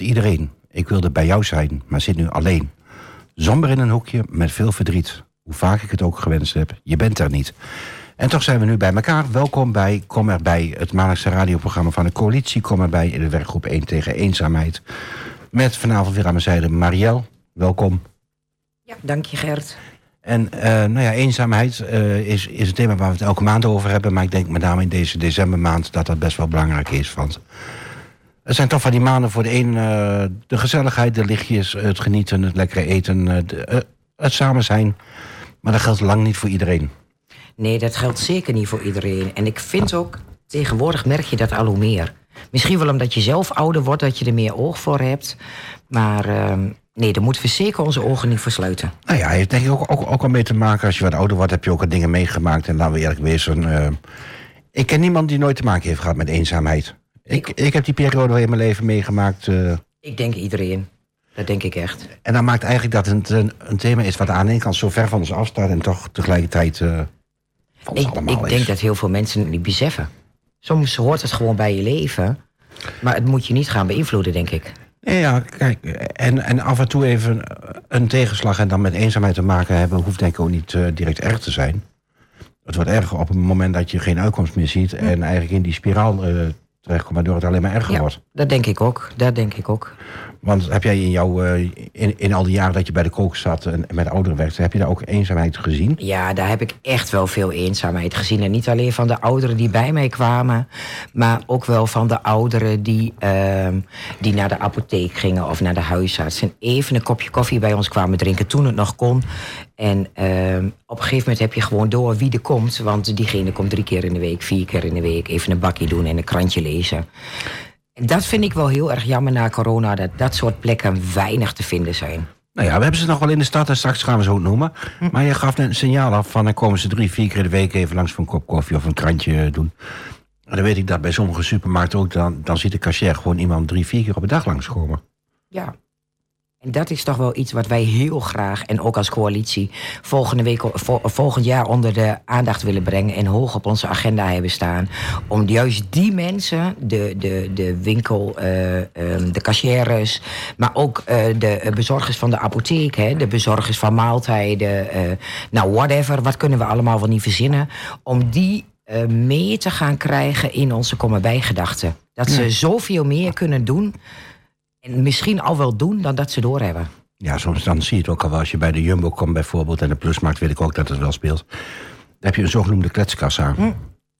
Iedereen. Ik wilde bij jou zijn, maar zit nu alleen. Somber in een hoekje, met veel verdriet. Hoe vaak ik het ook gewenst heb, je bent er niet. En toch zijn we nu bij elkaar. Welkom bij Kom erbij, het maandelijkse radioprogramma van de coalitie. Kom erbij in de werkgroep 1 tegen eenzaamheid. Met vanavond weer aan mijn zijde Marielle. Welkom. Ja, dank je Gert. En uh, nou ja, eenzaamheid uh, is, is een thema waar we het elke maand over hebben. Maar ik denk met name in deze decembermaand dat dat best wel belangrijk is. Want het zijn toch van die maanden voor de een uh, de gezelligheid, de lichtjes, het genieten, het lekkere eten, de, het samen zijn. Maar dat geldt lang niet voor iedereen. Nee, dat geldt zeker niet voor iedereen. En ik vind ook, tegenwoordig merk je dat al hoe meer. Misschien wel omdat je zelf ouder wordt, dat je er meer oog voor hebt. Maar ehm, nee, daar moeten we zeker onze ogen niet voor sluiten. Nou ja, heeft denk ik ook, ook, ook wel mee te maken. Als je wat ouder wordt, heb je ook wat dingen meegemaakt. En laten we eerlijk wezen. Ik ken niemand die nooit te maken heeft gehad met eenzaamheid. Ik, ik, heb die periode in mijn leven meegemaakt. Uh, ik denk iedereen. Dat denk ik echt. En dan maakt eigenlijk dat het een, een thema is wat aan de ene kant zo ver van ons afstaat en toch tegelijkertijd uh, van ons ik, allemaal Ik is. denk dat heel veel mensen het niet beseffen. Soms hoort het gewoon bij je leven, maar het moet je niet gaan beïnvloeden, denk ik. Ja, kijk, en, en af en toe even een tegenslag en dan met eenzaamheid te maken hebben, hoeft denk ik ook niet uh, direct erg te zijn. Het wordt erger op het moment dat je geen uitkomst meer ziet en eigenlijk in die spiraal uh, terechtkomt, waardoor het alleen maar erger ja, wordt. Dat denk ik ook. Dat denk ik ook. Want heb jij in, jouw, uh, in, in al die jaren dat je bij de kook zat en met ouderen werkte, heb je daar ook eenzaamheid gezien? Ja, daar heb ik echt wel veel eenzaamheid gezien. En niet alleen van de ouderen die bij mij kwamen, maar ook wel van de ouderen die, uh, die naar de apotheek gingen of naar de huisarts. En even een kopje koffie bij ons kwamen drinken toen het nog kon. En uh, op een gegeven moment heb je gewoon door wie er komt. Want diegene komt drie keer in de week, vier keer in de week. Even een bakje doen en een krantje lezen. Dat vind ik wel heel erg jammer na corona, dat dat soort plekken weinig te vinden zijn. Nou ja, we hebben ze nog wel in de stad en straks gaan we ze ook noemen. Hm. Maar je gaf net een signaal af van dan komen ze drie, vier keer de week even langs voor een kop koffie of een krantje doen. En dan weet ik dat bij sommige supermarkten ook, dan, dan ziet de cashier gewoon iemand drie, vier keer op een dag langskomen. Ja, dat is toch wel iets wat wij heel graag, en ook als coalitie, volgende week, vol, volgend jaar onder de aandacht willen brengen en hoog op onze agenda hebben staan. Om juist die mensen, de, de, de winkel, uh, um, de cashiers, maar ook uh, de bezorgers van de apotheek, hè, de bezorgers van maaltijden, uh, nou whatever, wat kunnen we allemaal wel niet verzinnen, om die mee te gaan krijgen in onze kom erbij gedachten. Dat ze zoveel meer kunnen doen. En misschien al wel doen dan dat ze doorhebben. Ja, soms dan zie je het ook al wel. Als je bij de Jumbo komt bijvoorbeeld... en de Plusmarkt weet ik ook dat het wel speelt... dan heb je een zogenoemde kletskassa. Hm.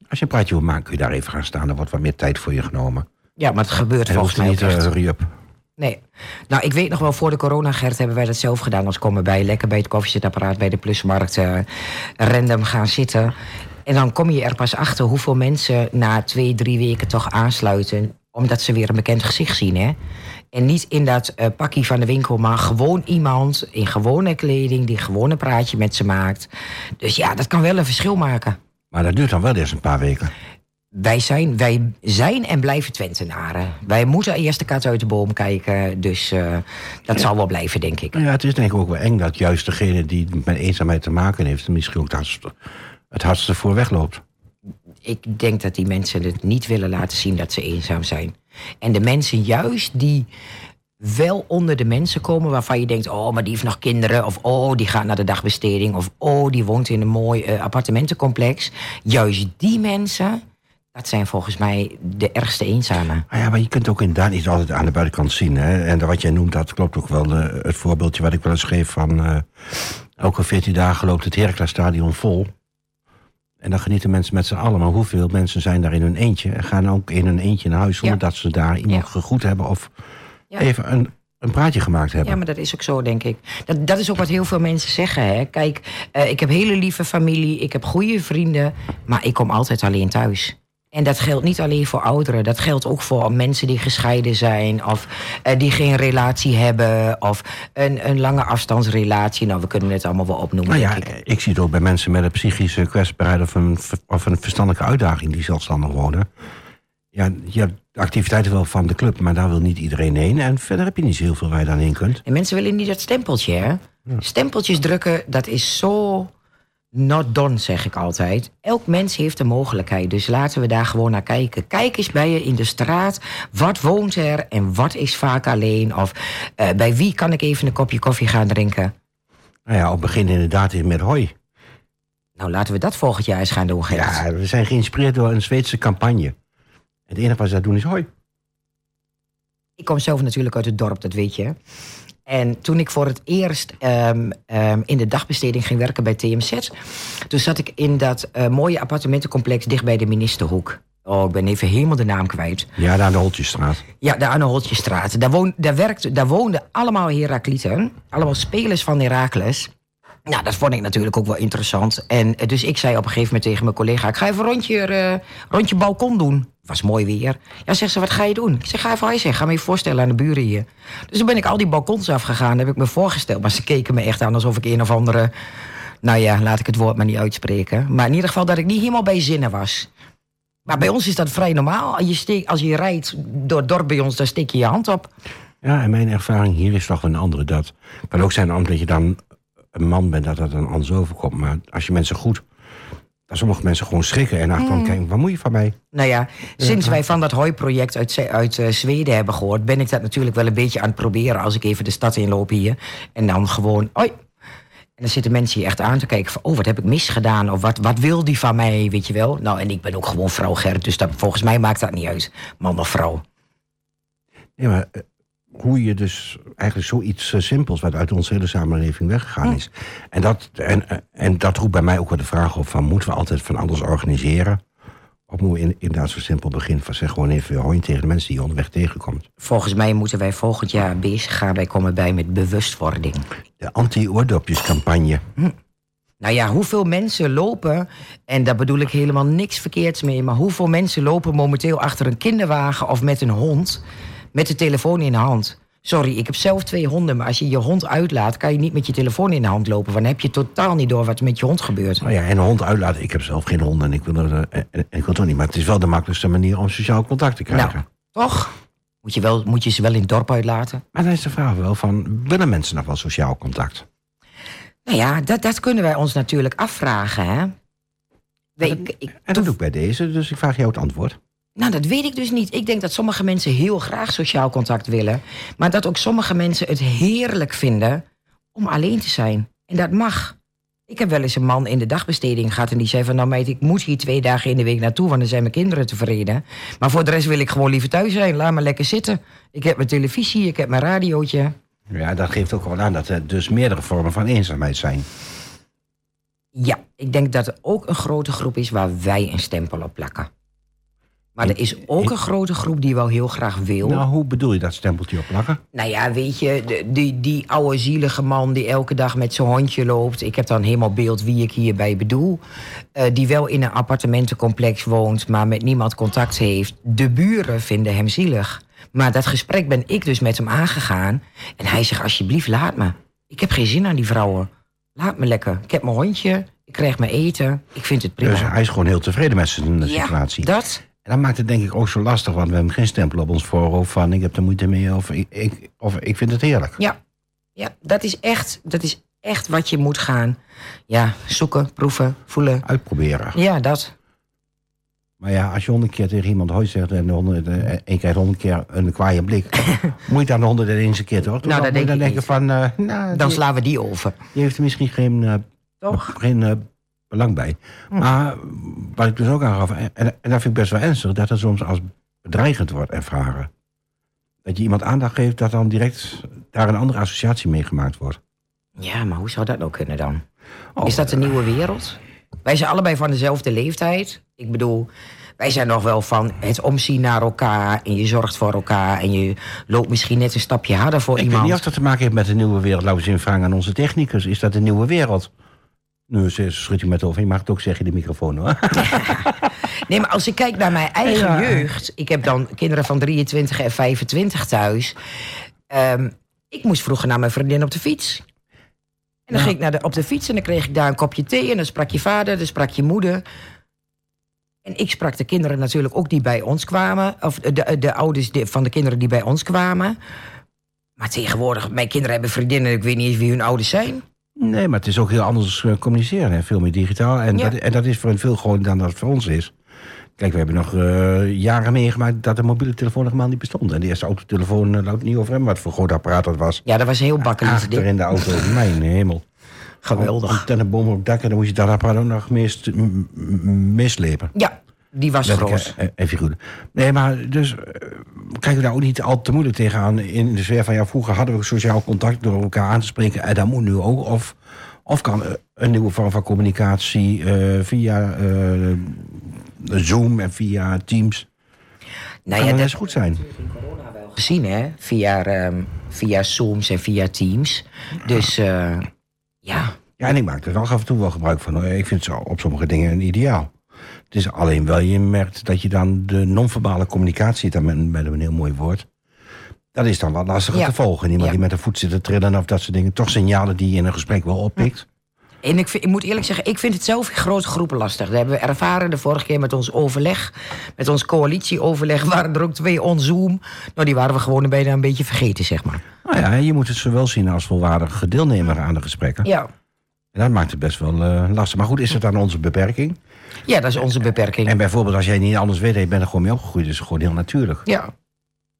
Als je een praatje wil maken, kun je daar even gaan staan. Er wordt wat meer tijd voor je genomen. Ja, maar het gebeurt en volgens mij niet uh, hurry up. Nee. Nou, ik weet nog wel, voor de corona, Gert, hebben wij dat zelf gedaan. Als komen bij, lekker bij het koffiezetapparaat, bij de Plusmarkt... Uh, random gaan zitten. En dan kom je er pas achter hoeveel mensen... na twee, drie weken toch aansluiten... omdat ze weer een bekend gezicht zien, hè? En niet in dat uh, pakje van de winkel, maar gewoon iemand in gewone kleding die gewoon een praatje met ze maakt. Dus ja, dat kan wel een verschil maken. Maar dat duurt dan wel eerst een paar weken. Wij zijn, wij zijn en blijven Twentenaren. Wij moeten eerst de kat uit de boom kijken. Dus uh, dat ja. zal wel blijven, denk ik. Ja, het is denk ik ook wel eng dat juist degene die met eenzaamheid te maken heeft... misschien ook het, het hardste voor wegloopt. Ik denk dat die mensen het niet willen laten zien dat ze eenzaam zijn. En de mensen juist die wel onder de mensen komen waarvan je denkt: oh, maar die heeft nog kinderen. Of oh, die gaat naar de dagbesteding. Of oh, die woont in een mooi uh, appartementencomplex. Juist die mensen. Dat zijn volgens mij de ergste eenzamen. Ah ja, maar je kunt ook inderdaad niet altijd aan de buitenkant zien. Hè? En wat jij noemt, dat klopt ook wel. Het voorbeeldje wat ik wel eens geef van... Uh, elke 14 dagen loopt het Heracles-stadion vol. En dan genieten mensen met z'n allen. Maar hoeveel mensen zijn daar in hun eentje? En gaan ook in hun eentje naar huis zonder ja. dat ze daar iemand ja. gegroet hebben of ja. even een, een praatje gemaakt hebben. Ja, maar dat is ook zo, denk ik. Dat, dat is ook wat heel veel mensen zeggen. Hè? Kijk, uh, ik heb hele lieve familie, ik heb goede vrienden, maar ik kom altijd alleen thuis. En dat geldt niet alleen voor ouderen. Dat geldt ook voor mensen die gescheiden zijn. Of uh, die geen relatie hebben. Of een, een lange afstandsrelatie. Nou, we kunnen het allemaal wel opnoemen. Nou ja, ik. ik. zie het ook bij mensen met een psychische kwetsbaarheid... of een, of een verstandelijke uitdaging die zelfstandig wonen. Ja, je hebt de activiteiten wel van de club... maar daar wil niet iedereen heen. En verder heb je niet zo heel veel waar je dan heen kunt. En mensen willen niet dat stempeltje, hè? Ja. Stempeltjes drukken, dat is zo not done, zeg ik altijd. Elk mens heeft een mogelijkheid, dus laten we daar gewoon naar kijken. Kijk eens bij je in de straat, wat woont er en wat is vaak alleen? Of eh, bij wie kan ik even een kopje koffie gaan drinken? Nou ja, op begin inderdaad met hoi. Nou, laten we dat volgend jaar eens gaan doen, Gert. Ja, we zijn geïnspireerd door een Zweedse campagne. Het enige wat ze daar doen is hoi. Ik kom zelf natuurlijk uit het dorp, dat weet je. En toen ik voor het eerst ehm, ehm, in de dagbesteding ging werken bij TMZ... toen zat ik in dat eh, mooie appartementencomplex dicht bij de Ministerhoek. Oh, ik ben even helemaal de naam kwijt. Ja, daar aan de Holtjestraat. Ja, daar aan de Holtjestraat. Daar, woon, daar, werkte, daar woonden allemaal Heraklieten. Allemaal spelers van Herakles. Nou, dat vond ik natuurlijk ook wel interessant. En eh, dus ik zei op een gegeven moment tegen mijn collega... ik ga even een rondje, uh, rondje balkon doen. Was mooi weer. Ja, zegt ze, wat ga je doen? Ik zeg, ga even hij Ga me je voorstellen aan de buren hier. Dus toen ben ik al die balkons afgegaan. heb ik me voorgesteld. Maar ze keken me echt aan alsof ik een of andere... Nou ja, laat ik het woord maar niet uitspreken. Maar in ieder geval dat ik niet helemaal bij zinnen was. Maar bij ons is dat vrij normaal. Als je, steek, als je rijdt door het dorp bij ons, dan steek je je hand op. Ja, en mijn ervaring hier is toch een andere. Dat kan ook zijn omdat je dan een man bent, dat dat dan anders overkomt. Maar als je mensen goed... Sommige mensen gewoon schrikken en achteraf mm. kijken, wat moet je van mij? Nou ja, sinds wij van dat hooiproject uit, uit uh, Zweden hebben gehoord... ben ik dat natuurlijk wel een beetje aan het proberen... als ik even de stad inloop hier. En dan gewoon, oi, en dan zitten mensen hier echt aan te kijken van... oh, wat heb ik misgedaan? Of wat, wat wil die van mij, weet je wel? Nou, en ik ben ook gewoon vrouw Gert, dus dat, volgens mij maakt dat niet uit. Man of vrouw. Ja, maar eh, hoe je dus eigenlijk zoiets uh, simpels... wat uit onze hele samenleving weggegaan is. En, dat, en, eh, en dat roept bij mij ook wel de vraag op van... moeten we altijd van alles organiseren? Of moeten we in, inderdaad zo simpel beginnen van zeg gewoon even hoi tegen de mensen die je onderweg tegenkomt? Volgens mij moeten wij volgend jaar bezig gaan. Wij komen bij met bewustwording. De anti-oordopjescampagne. Hm. Nou ja, hoeveel mensen lopen, en daar bedoel ik helemaal niks verkeerds mee... maar hoeveel mensen lopen momenteel achter een kinderwagen of met een hond... met de telefoon in de hand... Sorry, ik heb zelf twee honden, maar als je je hond uitlaat... kan je niet met je telefoon in de hand lopen. Want dan heb je totaal niet door wat er met je hond gebeurt. Nou ja, en een hond uitlaten. Ik heb zelf geen hond en ik wil, er, eh, ik wil het ook niet. Maar het is wel de makkelijkste manier om sociaal contact te krijgen. Nou, toch? Moet je, wel, moet je ze wel in het dorp uitlaten? Maar dan is de vraag wel van, willen mensen nog wel sociaal contact? Nou ja, dat, dat kunnen wij ons natuurlijk afvragen, hè? ik, en dat doe ik bij deze, dus ik vraag jou het antwoord. Nou, dat weet ik dus niet. Ik denk dat sommige mensen heel graag sociaal contact willen. Maar dat ook sommige mensen het heerlijk vinden om alleen te zijn. En dat mag. Ik heb wel eens een man in de dagbesteding gehad en die zei van... nou meid, ik moet hier twee dagen in de week naartoe... want dan zijn mijn kinderen tevreden. Maar voor de rest wil ik gewoon liever thuis zijn. Laat me lekker zitten. Ik heb mijn televisie, ik heb mijn radiootje. Ja, dat geeft ook wel aan dat er dus meerdere vormen van eenzaamheid zijn. Ja, ik denk dat er ook een grote groep is waar wij een stempel op plakken. Maar er is ook een grote groep die wel heel graag wil. Nou, hoe bedoel je dat stempeltje opplakken? Nou ja, weet je, die, die oude zielige man die elke dag met zijn hondje loopt. Ik heb dan helemaal beeld wie ik hierbij bedoel. Uh, die wel in een appartementencomplex woont, maar met niemand contact heeft. De buren vinden hem zielig. Maar dat gesprek ben ik dus met hem aangegaan. En hij zegt, alsjeblieft, laat me. Ik heb geen zin aan die vrouwen. Laat me lekker. Ik heb mijn hondje, ik krijg mijn eten. Ik vind het prima. Dus hij is gewoon heel tevreden met zijn ja, situatie. dat. En dat maakt het denk ik ook zo lastig, want we hebben geen stempel op ons voorhoofd van ik heb er moeite mee of ik, ik, of ik vind het heerlijk. Ja, ja dat, is echt, dat is echt wat je moet gaan ja, zoeken, proeven, voelen. Uitproberen. Ja, dat. Maar ja, als je honderd keer tegen iemand hoi zegt en, honderd, en eh, je krijgt honderd keer een kwaaie blik, moet je dan de honderd eens keer toch? Nou, dan, denk dan denken van. Uh, nou, dan slaan we die over. Die heeft misschien geen, uh, toch? geen belang bij. Hm. Maar wat ik dus ook aangaf, en, en dat vind ik best wel ernstig, dat er soms als bedreigend wordt ervaren. Dat je iemand aandacht geeft, dat dan direct daar een andere associatie mee gemaakt wordt. Ja, maar hoe zou dat nou kunnen dan? Oh, Is dat een nieuwe wereld? Wij zijn allebei van dezelfde leeftijd. Ik bedoel, wij zijn nog wel van het omzien naar elkaar en je zorgt voor elkaar en je loopt misschien net een stapje harder voor ik iemand. Ik weet niet of dat te maken heeft met de nieuwe wereld. Laten we eens vragen aan onze technicus. Is dat een nieuwe wereld? Nu schudt je met over. Je mag het ook zeggen in de microfoon hoor. Nee, maar als ik kijk naar mijn eigen jeugd. Ik heb dan kinderen van 23 en 25 thuis. Um, ik moest vroeger naar mijn vriendin op de fiets. En dan ging ik naar de, op de fiets en dan kreeg ik daar een kopje thee. En dan sprak je vader, dan sprak je moeder. En ik sprak de kinderen natuurlijk ook die bij ons kwamen. Of de, de ouders van de kinderen die bij ons kwamen. Maar tegenwoordig, mijn kinderen hebben vriendinnen... ik weet niet eens wie hun ouders zijn. Nee, maar het is ook heel anders eh, communiceren. Hè? Veel meer digitaal. En, Ja. dat, en dat is voor een veel groter dan dat het voor ons is. Kijk, we hebben nog eh, jaren meegemaakt dat de mobiele telefoon nog helemaal niet bestond. En de eerste autotelefoon, uh, laat het niet over hebben wat voor groot apparaat dat was. Ja, dat was heel bakkelijk. Achter in de auto, mijn hemel. Geweldig. Antenneboom op het dak en dan moest je dat apparaat ook nog mislepen. Ja, die was groot. en- en figuurlijk. Nee, maar dus eh, kijken we daar ook niet al te moeilijk tegenaan. In de sfeer van ja, vroeger hadden we sociaal contact door elkaar aan te spreken. En dat moet nu ook. Of, of kan eh, een nieuwe vorm van communicatie eh, via eh, Zoom en via Teams. Nou kan ja, dat eens goed zijn. gezien, hè? Via, ehm, via Zooms en via Teams. Dus eh, ja, Ja, en ik maak er nog af en toe wel gebruik van. hoor. Ik vind het zo op sommige dingen een ideaal. Het is alleen wel, je merkt dat je dan de non-verbale communicatie, dan met, met een heel mooi woord, dat is dan wat lastiger Ja. te volgen. Iemand Ja. die met een voet zit te trillen of dat soort dingen. Toch signalen die je in een gesprek wel oppikt. En ik, vind- ik moet eerlijk zeggen, ik vind het zelf in grote groepen lastig. Dat hebben we ervaren de vorige keer met ons overleg. Met ons coalitieoverleg waren er ook twee on Zoom. Nou, die waren we gewoon bijna een beetje vergeten, zeg maar. Nou ja, je moet het zowel zien als volwaardige deelnemer aan de gesprekken. Ja, En dat maakt het best wel eh, lastig. Maar goed, is het dan onze beperking? Ja dat is onze beperking. En bijvoorbeeld als jij niet anders weet, je bent er gewoon mee opgegroeid. is het gewoon heel natuurlijk. Ja.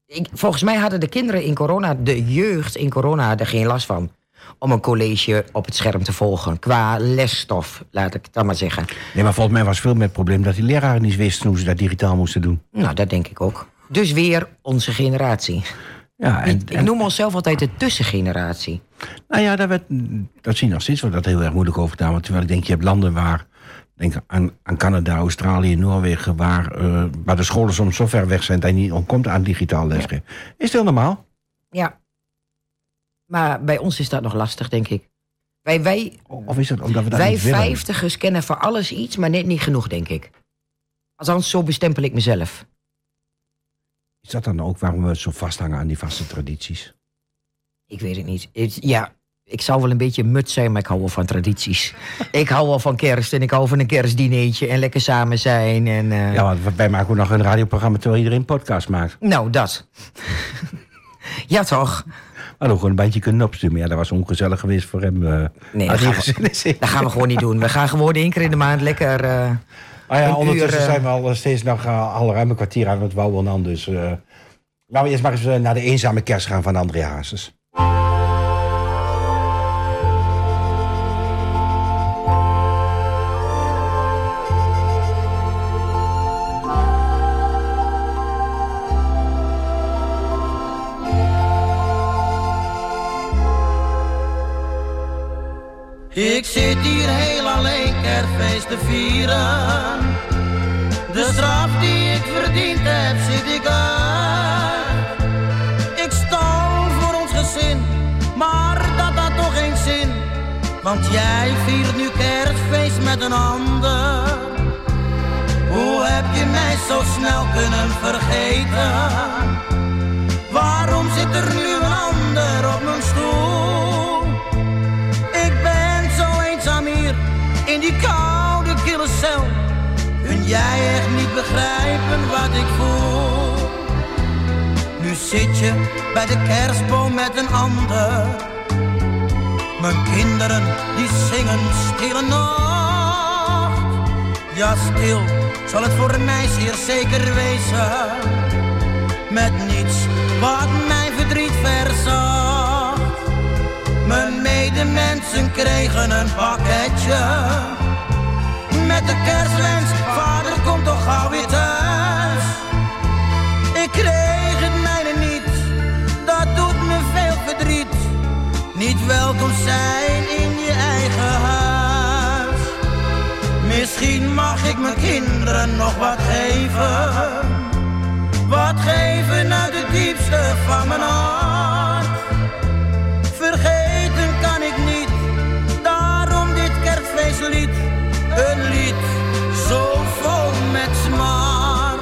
Ik, volgens mij hadden de kinderen in corona, de jeugd in corona, er geen last van. Om een college op het scherm te volgen. Qua lesstof, laat ik het dan maar zeggen. Nee, maar volgens mij was veel meer het probleem dat die leraren niet wisten hoe ze dat digitaal moesten doen. Nou, dat denk ik ook. Dus weer onze generatie. Ja, en, ik, ik noem onszelf altijd de tussengeneratie. Nou ja, daar werd, dat zie je nog steeds wordt dat heel erg moeilijk over gedaan. Want terwijl ik denk, je hebt landen waar, denk aan, aan Canada, Australië, Noorwegen, waar, eh, waar de scholen soms zo ver weg zijn dat je niet ontkomt aan digitaal lesgeven. Is het heel normaal? Ja. Maar bij ons is dat nog lastig, denk ik. Wij, wij, Of is het omdat we dat wij vijftigers kennen voor alles iets, maar net niet genoeg, denk ik. Althans, zo bestempel ik mezelf. Is dat dan ook waarom we zo vasthangen aan die vaste tradities? Ik weet het niet. Het- ja, ik zou wel een beetje mut zijn, maar ik hou wel van tradities. ik hou wel van kerst en ik hou van een kerstdineetje en lekker samen zijn. En, eh, Ja, want wij maken ook nog een radioprogramma terwijl iedereen een podcast maakt. Nou, dat. ja, toch? Hadden gewoon een bandje kunnen opsturen. Maar ja, dat was ongezellig geweest voor hem. eh Nee, dat gaan, we, dat gaan gewoon niet doen. We gaan gewoon één keer in de maand lekker... eh, Ah ja, ondertussen uur, zijn we al steeds nog uh, al ruim een kwartier aan het wouwen dan. Dus laten we eerst maar eens naar de eenzame kerst gaan van André Hazes. De straf die ik verdiend heb, zit ik uit. Ik stal voor ons gezin, maar dat had toch geen zin. Want jij viert nu kerstfeest met een ander. Hoe heb je mij zo snel kunnen vergeten? Waarom zit er nu een ander op mijn stoel? Ik ben zo eenzaam hier in die cel. Jij echt niet begrijpen wat ik voel? Nu zit je bij de kerstboom met een ander. Mijn kinderen die zingen stille nacht. Ja, stil zal het voor mij zeer zeker wezen. Met niets wat mijn verdriet verzacht. Mijn medemensen kregen een pakketje. De kerstwens, vader komt toch gauw weer thuis. Ik kreeg het mijne niet, dat doet me veel verdriet. Niet welkom zijn in je eigen huis. Misschien mag ik mijn kinderen nog wat geven. Wat geven uit het diepste van mijn hart. Vergeten kan ik niet, daarom dit kerstfeestlied. Een lied zo vol met smart.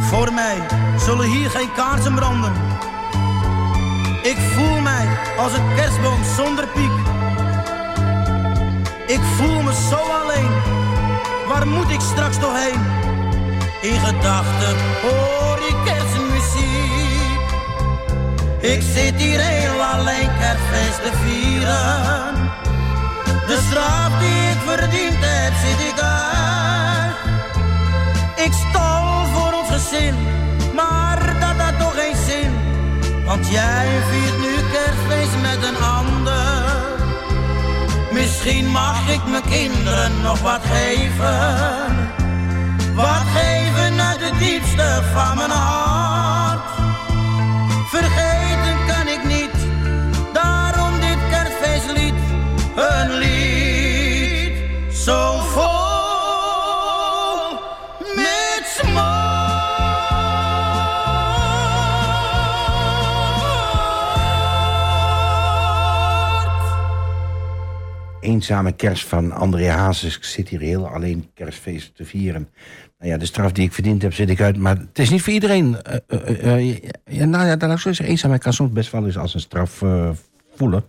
Voor mij zullen hier geen kaarsen branden. Ik voel mij als een kerstboom zonder piek. Ik voel me zo alleen, waar moet ik straks toch heen? In gedachten hoor ik kerstmuziek. Ik zit hier heel alleen kerstfeest te vieren. De straf die ik verdiend heb, zit ik uit. Ik stal voor ons gezin, maar dat had toch geen zin. Want jij viert nu kerstfeest met een ander. Misschien mag ik mijn kinderen nog wat geven. Wat geven uit de diepste van mijn hart. Vergeten kan ik niet, daarom dit kerstfeestlied. Een lied Eenzame kerst van André Hazes. Ik zit hier heel alleen kerstfeest te vieren. Nou ja, de straf die ik verdiend heb, zit ik uit. Maar het is niet voor iedereen. Eh, ja, nou ja, dat. Eenzaamheid kan soms best wel eens als een straf voelen.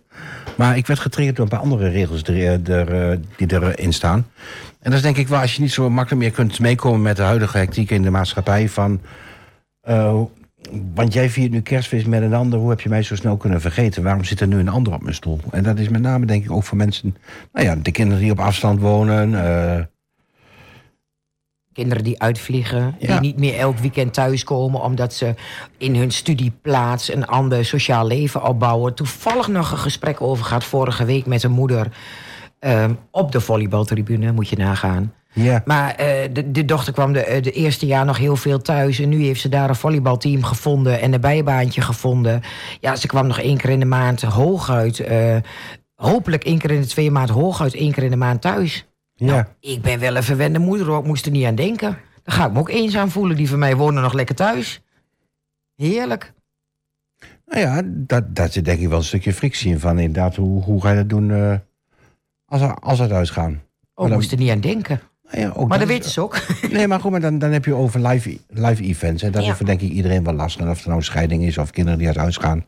Maar ik werd getriggerd door een paar andere regels die, er, die erin staan. En dat is denk ik wel, als je niet zo makkelijk meer kunt meekomen met de huidige hectiek in de maatschappij. Van, want jij viert nu kerstfeest met een ander. Hoe heb je mij zo snel kunnen vergeten? Waarom zit er nu een ander op mijn stoel? En dat is met name denk ik ook voor mensen... Nou ja, de kinderen die op afstand wonen. eh, Kinderen die uitvliegen, Ja. die niet meer elk weekend thuiskomen... omdat ze in hun studieplaats een ander sociaal leven opbouwen. Toevallig nog een gesprek over gehad vorige week met een moeder... ehm, op de volleybaltribune, moet je nagaan. Ja. Maar eh, de, de dochter kwam de, eh, de eerste jaar nog heel veel thuis. En nu heeft ze daar een volleybalteam gevonden en een bijbaantje gevonden. Ja, ze kwam nog één keer in de maand hooguit. eh, hopelijk één keer in de twee maanden hooguit één keer in de maand thuis. ja. Nou, ik ben wel een verwende moeder, hoor. ik moest er niet aan denken. Dan ga ik me ook eenzaam voelen. Die van mij wonen nog lekker thuis. Heerlijk. Nou ja, dat, dat zit denk ik wel een stukje frictie in. Van inderdaad, hoe, hoe ga je dat doen als, er, als het uitgaan? Oh, ik moest er niet aan denken. Nou ja, ook Maar dat weten ze ook. Nee, maar goed, maar dan, dan heb je over live, live events. En dat Ja. denk ik iedereen wel last. En of er nou scheiding is, of kinderen die uit huis gaan.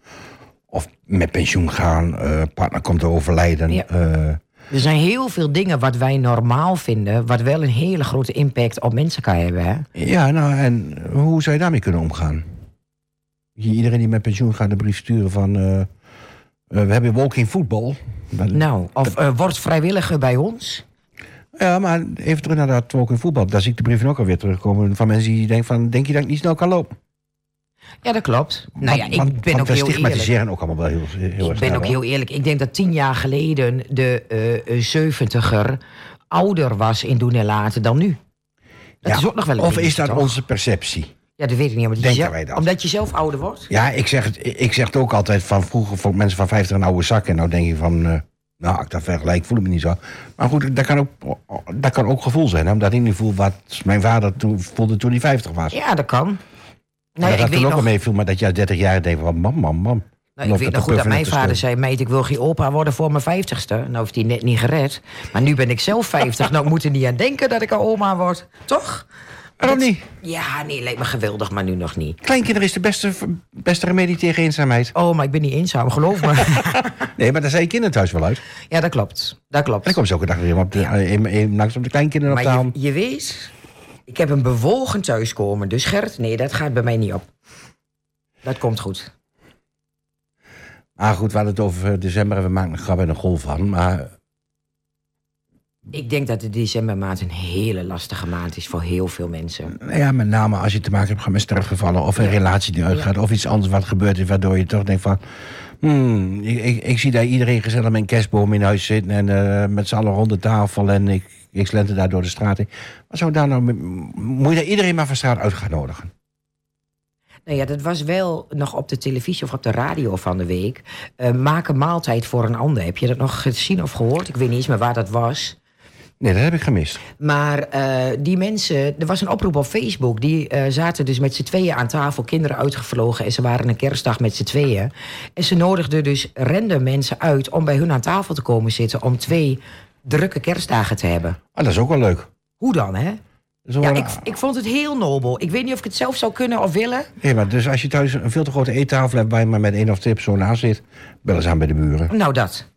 Of met pensioen gaan, eh, partner komt te overlijden. Ja. eh, Er zijn heel veel dingen wat wij normaal vinden... wat wel een hele grote impact op mensen kan hebben. Hè? ja, nou, en hoe zou je daarmee kunnen omgaan? Je- Iedereen die met pensioen gaat een brief sturen van... eh, we hebben walking voetbal. Nou, of wordt vrijwilliger bij ons. Ja, maar even terug naar dat walking voetbal. Daar zie ik de brieven ook alweer terugkomen van mensen die denken van... denk je dat ik niet snel kan lopen? Ja, dat klopt. Nou ja, ik want- ben want ook heel eerlijk. stigmatiseren ook allemaal wel heel, heel Ik erg ben snel, ook heel eerlijk. Ik denk dat tien jaar geleden de eh zeventiger ouder was in doen en laten dan nu. Dat Ja, is ook nog wel een Of is dat toch? onze perceptie? Ja, dat weet ik niet. Denken zelf, wij dat? omdat je zelf ouder wordt? Ja, ik zeg, het, ik zeg het ook altijd van vroeger vond ik mensen van 50 een oude zak. En nou denk je van, eh, nou, ik dat vergelijk, voel ik me niet zo. Maar goed, dat kan ook, dat kan ook gevoel zijn. Hè? Omdat ik nu voel wat mijn vader toen, voelde toen hij 50 was. Ja, dat kan. Nou, dat ja, dat ik toen ook nog, wel meeviel, maar dat je als 30 jaar denkt van, mam, mam, mam. nou, ik weet nog te goed dat mijn vader zei... meid, ik wil geen opa worden voor mijn vijftigste. Nou heeft hij net niet gered. Maar nu ben ik zelf 50. nou, ik moet er niet aan denken dat ik een oma word. Toch? Waarom niet? Ja, nee, lijkt me geweldig, maar nu nog niet. Kleinkinderen is de beste, beste remedie tegen eenzaamheid. Oh, maar ik ben niet eenzaam, geloof me. Nee, maar daar zijn je kinderen thuis wel uit. ja, dat klopt. Dat klopt. En dan komen ze ook een dag weer op de, in- in- langs op de kleinkinderen op de je, hand. je weet, ik heb een bewogen thuiskomen. Dus Gert, nee, dat gaat bij mij niet op. Dat komt goed. Ah goed, we hadden het over eh, december en we maken een grap en een golf van. Maar Ik denk dat de decembermaand een hele lastige maand is voor heel veel mensen. Nou ja, met name als je te maken hebt met sterfgevallen... of een relatie die uitgaat, of iets anders wat gebeurd is... waardoor je toch denkt van... Hmm, ik, ik, ik zie daar iedereen gezellig met een kerstboom in huis zitten... en eh, met z'n allen rond de tafel en ik, ik slenter daar door de straat. Wat zou daar nou... Moet je daar iedereen maar van straat uit gaan nodigen? Nou ja, dat was wel nog op de televisie of op de radio van de week. Eh, maak een maaltijd voor een ander. Heb je dat nog gezien of gehoord? Ik weet niet eens meer waar dat was. Nee, dat heb ik gemist. Maar eh, die mensen, er was een oproep op Facebook. Die eh, zaten dus met z'n tweeën aan tafel, kinderen uitgevlogen. En ze waren een kerstdag met z'n tweeën. En ze nodigden dus random mensen uit om bij hun aan tafel te komen zitten. Om twee drukke kerstdagen te hebben. Ah, dat is ook wel leuk. Hoe dan, hè? Zo, Ja, ik, ik vond het heel nobel. Ik weet niet of ik het zelf zou kunnen of willen. nee, maar dus als je thuis een veel te grote eettafel hebt... waar je maar met één of twee personen aan zit... bel eens aan bij de buren. Nou, dat.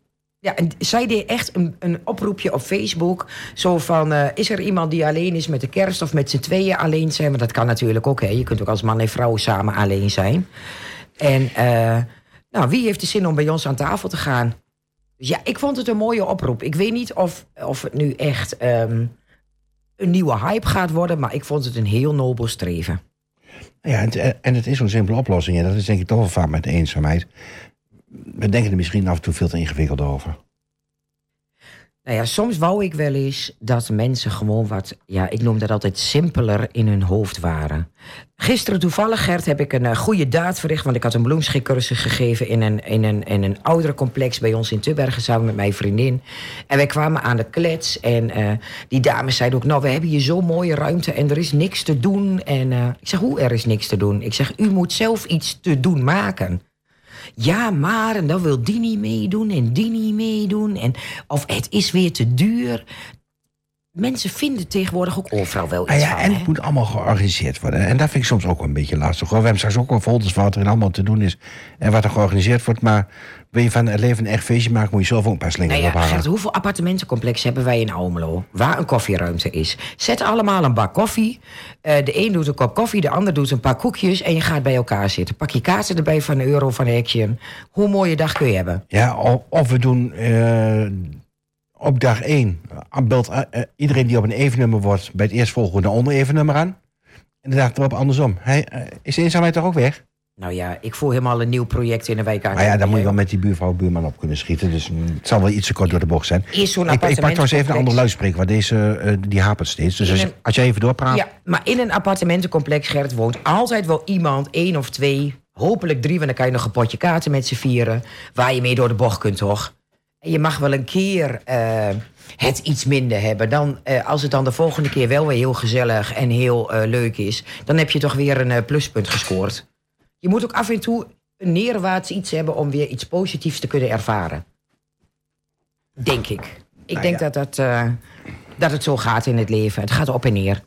Ja, en zij deed echt een, een oproepje op Facebook. Zo van, eh, is er iemand die alleen is met de kerst of met z'n tweeën alleen zijn? Want dat kan natuurlijk ook, hè. Je kunt ook als man en vrouw samen alleen zijn. En eh, Nou, wie heeft de zin om bij ons aan tafel te gaan? Dus ja, ik vond het een mooie oproep. Ik weet niet of, of het nu echt ehm, een nieuwe hype gaat worden, maar ik vond het een heel nobel streven. Ja, en, het- en het is zo'n simpele oplossing. En dat is denk ik toch wel vaak met de eenzaamheid. We denken er misschien af en toe veel te ingewikkeld over. Nou ja, soms wou ik wel eens dat mensen gewoon wat, ja, ik noem dat altijd simpeler in hun hoofd waren. Gisteren toevallig, Gert, heb ik een eh, goede daad verricht, want ik had een bloemschikcursus gegeven in een, in, een, in een ouderencomplex bij ons in Tubbergen samen met mijn vriendin. En wij kwamen aan de klets en eh, die dames zeiden ook, nou, we hebben hier zo'n mooie ruimte en er is niks te doen. En eh, ik zeg, hoe er is niks te doen? Ik zeg, u moet zelf iets te doen maken. Ja, maar en dan wil die niet meedoen en die niet meedoen. En, of het is weer te duur. Mensen vinden tegenwoordig ook overal wel iets Ah ja, van. en hè? het moet allemaal georganiseerd worden. En dat vind ik soms ook een beetje lastig. hoor. We hebben straks ook wel folders van wat er allemaal te doen is. En wat er georganiseerd wordt. Maar wil je van het leven een echt feestje maken, moet je zelf ook een paar slingers Nou ja, ophangen. Gert, hoeveel appartementencomplexen hebben wij in Almelo? Waar een koffieruimte is. Zet allemaal een bak koffie. Eh, de een doet een kop koffie, de ander doet een paar koekjes. En je gaat bij elkaar zitten. Pak je kaarten erbij van een euro van Action. Hoe mooie dag kun je hebben? Ja, of, of we doen eh, op dag één. eh, belt eh, eh, iedereen die op een evennummer wordt... bij het eerstvolgende onder evennummer aan. En de dag erop andersom. Hij, is de eenzaamheid toch ook weg? Nou ja, ik voel helemaal een nieuw project in de wijk aan. Maar ja, dan moet je wel met die buurvrouw buurman op kunnen schieten. Dus mm, het zal wel iets te kort door de bocht zijn. Zo'n Ik, ik pak trouwens even een andere appartementencomplex. luidspreker, want deze die hapert steeds. Dus als, je- een- als jij even doorpraat. Ja, maar in een appartementencomplex, Gert, woont altijd wel iemand, één of twee, hopelijk drie, want dan kan je nog een potje kaarten met z'n vieren, waar je mee door de bocht kunt, toch? Je mag wel een keer eh, het iets minder hebben. Dan, eh, als het dan de volgende keer wel weer heel gezellig en heel eh, leuk is, dan heb je toch weer een pluspunt gescoord. Je moet ook af en toe een neerwaarts iets hebben om weer iets positiefs te kunnen ervaren. Denk ik. Ik Nou denk ja. dat, dat, dat het zo gaat in het leven. Het gaat op en neer.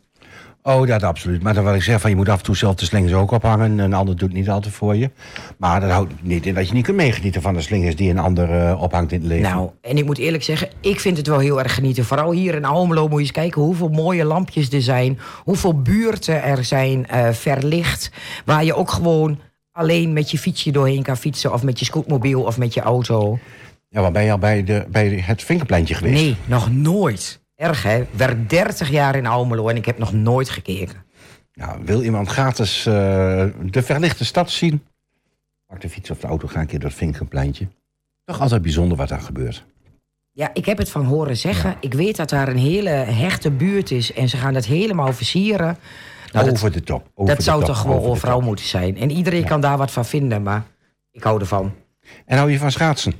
Oh, dat absoluut. Maar dan wil ik zeggen, van, je moet af en toe zelf de slingers ook ophangen. Een ander doet niet altijd voor je. Maar dat houdt niet in dat je niet kunt meegenieten van de slingers die een ander eh, ophangt in het leven. Nou, en ik moet eerlijk zeggen, ik vind het wel heel erg genieten. Vooral hier in Almelo moet je eens kijken hoeveel mooie lampjes er zijn. Hoeveel buurten er zijn eh, verlicht. Waar je ook gewoon alleen met je fietsje doorheen kan fietsen. Of met je scootmobiel of met je auto. Ja, maar ben je al bij, de, bij het vinkerpleintje geweest? Nee, nog nooit. Erg hè, Ik werk 30 jaar in Almelo en ik heb nog nooit gekeken. Nou, wil iemand gratis eh, de verlichte stad zien? Pak de fiets of de auto, ga een keer door het vinkerpleintje. Toch altijd bijzonder wat daar gebeurt. Ja, ik heb het van horen zeggen. Ik weet dat daar een hele hechte buurt is en ze gaan dat helemaal versieren. Nou, dat, over de top. Over dat de zou top, toch gewoon overal moeten zijn. En iedereen kan daar wat van vinden, maar ik hou ervan. En hou je van schaatsen?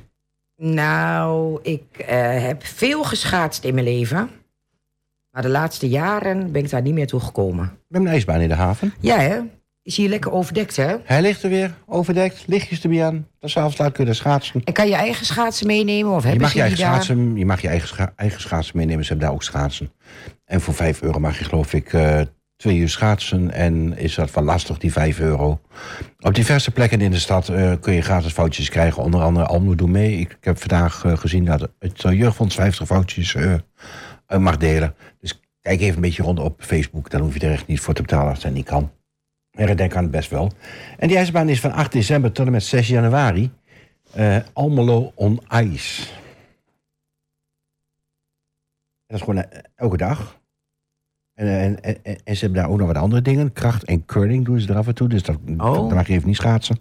Nou, ik eh, heb veel geschaatst in mijn leven. Maar de laatste jaren ben ik daar niet meer toe gekomen. Hebben een ijsbaan in de haven. Ja, hè? Is hier lekker overdekt, hè? Hij ligt er weer, overdekt, lichtjes erbij aan. Dan s'avonds laat kunnen schaatsen. En kan je eigen schaatsen meenemen? Of Je mag je, eigen daar? schaatsen, je mag je eigen, scha- eigen schaatsen meenemen. Ze hebben daar ook schaatsen. En voor 5 euro mag je geloof ik eh, twee uur schaatsen. En is dat wel lastig, die 5 euro. Op diverse plekken in de stad eh, kun je gratis foutjes krijgen. Onder andere Almelo Doe Mee. Ik, heb vandaag eh, gezien dat het eh, Jeugdfonds 50 foutjes mag delen. Dus kijk even een beetje rond op Facebook. Dan hoef je er echt niet voor te betalen als dat niet kan. En ik denk aan het best wel. En die ijsbaan is van 8 december tot en met 6 januari. Almelo on Ice. Dat is gewoon elke dag. En, en, en, en, en ze hebben daar ook nog wat andere dingen. Kracht en curling doen ze er af en toe. Dus dat, Oh. dat mag je even niet schaatsen.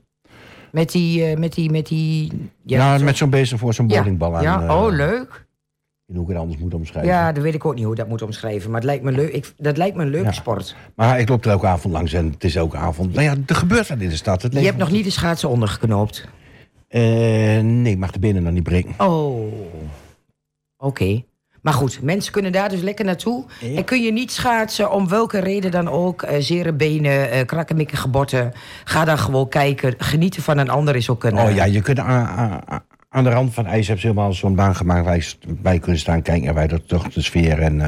Met die, eh, met die, met die... Ja, zo- met zo'n bezem voor zo'n Ja, bowlingbal aan. Ja, eh, oh, leuk. Hoe ik het anders moet omschrijven. Ja, dat weet ik ook niet hoe ik dat moet omschrijven. Maar het lijkt me leuk. Ik, dat lijkt me een leuke Ja. sport. Maar ik loop er elke avond langs en het is elke avond... Nou ja, er gebeurt wat in de stad. Het Je hebt nog niet de schaatsen ondergeknoopt. Eh, nee, ik mag de benen nog niet breken. Oh. Oké. Maar goed, mensen kunnen daar dus lekker naartoe. Ja. En kun je niet schaatsen, om welke reden dan ook. eh zere benen, eh krakkemikkige botten. Ga dan gewoon kijken. Genieten van een ander is ook een... Oh eh, ja, je kunt aan, de rand van ijs hebben ze helemaal zo'n baan gemaakt waar je bij kunnen staan kijken. En wij dat toch de sfeer. En,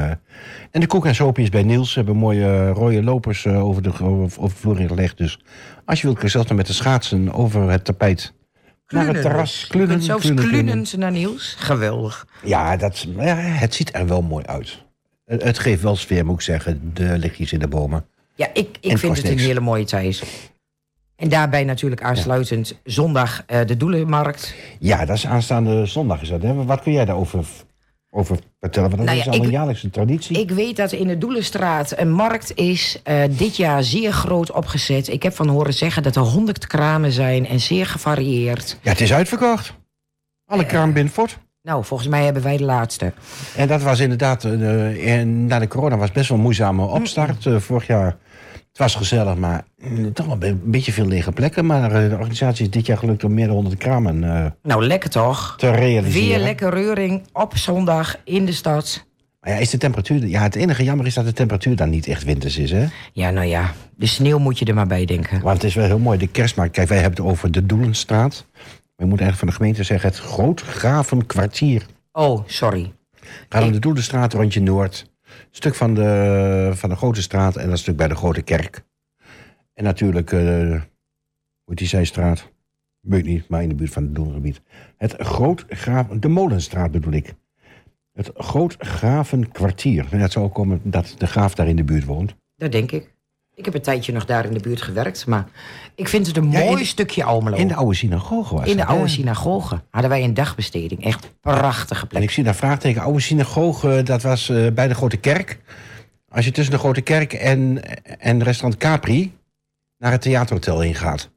en de koek en soapjes bij Niels hebben mooie rode lopers over, de, over, de vloer gelegd. Dus als je wilt, kun je zelfs met de schaatsen over het tapijt naar het klunen terras. dus. Je Klunen, kunt zelfs klunen, klunen. naar Niels. Geweldig. Ja, dat, ja, het ziet er wel mooi uit. Het, het geeft wel sfeer, moet ik zeggen. De lichtjes in de bomen. Ja, ik, ik En vind het een hele mooie tijd. En daarbij natuurlijk aansluitend zondag eh, de Doelenmarkt. Ja, dat is aanstaande zondag is dat. Hè? Wat kun jij daarover over vertellen? Want dat Nou is al een jaarlijkse traditie. Ik weet dat in de Doelenstraat een markt is eh, dit jaar zeer groot opgezet. Ik heb van horen zeggen dat er honderd kramen zijn en zeer gevarieerd. Ja, het is uitverkocht. Alle kraam Binfort. Nou, volgens mij hebben wij de laatste. En dat was inderdaad, eh, en na de corona was best wel een moeizame opstart. Eh, vorig jaar, het was gezellig, maar mm, toch wel een beetje veel lege plekken. Maar eh, de organisatie is dit jaar gelukt om meer dan 100 kramen eh, Nou, lekker toch? te realiseren. Weer lekker reuring op zondag in de stad. Maar ja, is de temperatuur, ja, het enige jammer is dat de temperatuur dan niet echt winters is, hè? Ja, nou ja, de sneeuw moet je er maar bij denken. Want het is wel heel mooi, de kerstmarkt. Kijk, wij hebben het over de Doelenstraat. We moeten eigenlijk van de gemeente zeggen het Grootgravenkwartier. Oh, sorry. Gaat om de Doelenstraat, rondje Noord. Stuk van de, van de Grote Straat en dat stuk bij de Grote Kerk. En natuurlijk, eh hoe die zijstraat? Weet niet, maar in de buurt van het Doelengebied. Het Grootgraven, de Molenstraat bedoel ik. Het Grootgravenkwartier. En dat zou komen dat de graaf daar in de buurt woont. Dat denk ik. Ik heb een tijdje nog daar in de buurt gewerkt, maar ik vind het een Ja, mooi stukje Almelo. In de oude synagoge was In de oude synagoge hadden wij een dagbesteding. Echt prachtige En plek. ik zie daar vraagteken. Oude synagoge, dat was eh, bij de Grote Kerk. Als je tussen de Grote Kerk en, en restaurant Capri naar het theaterhotel ingaat.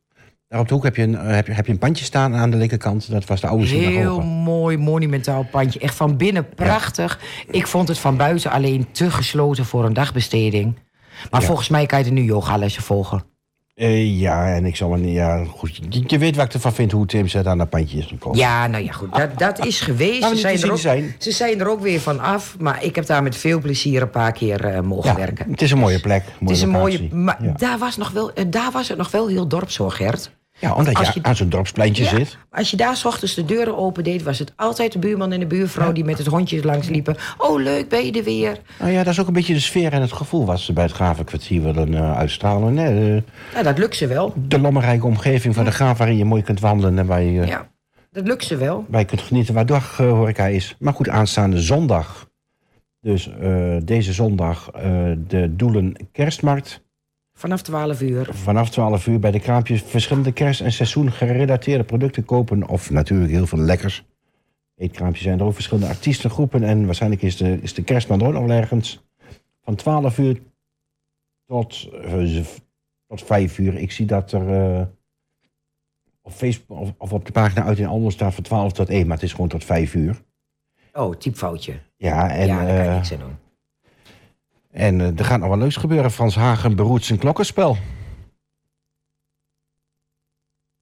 Daar op de hoek heb je, een, eh, heb, je, heb je een pandje staan aan de linkerkant. Dat was de oude Heel synagoge. mooi, monumentaal pandje. Echt van binnen prachtig. Ik vond het van buiten alleen te gesloten voor een dagbesteding. Maar Ja. volgens mij kan je er nu yogalessen volgen. Eh, ja, en ik zal maar niet... Ja, goed, je, je weet wat ik ervan vind hoe Tim ze aan dat pandje is gekomen. Ja, nou ja, goed. Dat, dat is geweest. Nou, Ze zijn, er ook, zijn. ze zijn er ook weer van af. Maar ik heb daar met veel plezier een paar keer eh, mogen Ja, werken. het is een mooie plek. Het is een mooie. Maar ja. daar, was nog wel, eh, daar was het nog wel heel dorpszorg, Gert. Ja, omdat als je, je- aan zo'n dorpspleintje Ja, zit. Als je daar 's ochtends de deuren opendeed, was het altijd de buurman en de buurvrouw die met het hondje langs liepen. Oh, leuk, ben je er weer? Nou ja, dat is ook een beetje de sfeer en het gevoel wat ze bij het Gravenkwartier willen eh, uitstralen. hè. Eh, Nou, dat lukt ze wel. de lommerrijke omgeving van de graaf waarin je mooi kunt wandelen en waar je, Ja, dat lukt ze wel. waar je kunt genieten waar daghoreca is. Maar goed, aanstaande zondag. Dus eh, deze zondag eh, de Doelen Kerstmarkt. Vanaf 12 uur. Vanaf 12 uur bij de kraampjes verschillende kerst- en seizoengerelateerde producten kopen. Of natuurlijk heel veel lekkers. Eetkraampjes zijn er ook verschillende artiestengroepen. En waarschijnlijk is de, is de kerstman er ook nog ergens. Van 12 uur tot, eh, tot 5 uur. Ik zie dat er eh, op Facebook of, of op de pagina uit in Almelo staat van 12 tot 1. Maar het is gewoon tot 5 uur. Oh, typfoutje. Ja, en, ja, daar kan je eh, niks aan doen. En eh, er gaat nog wel leuks gebeuren. Frans Hagen beroert zijn klokkenspel.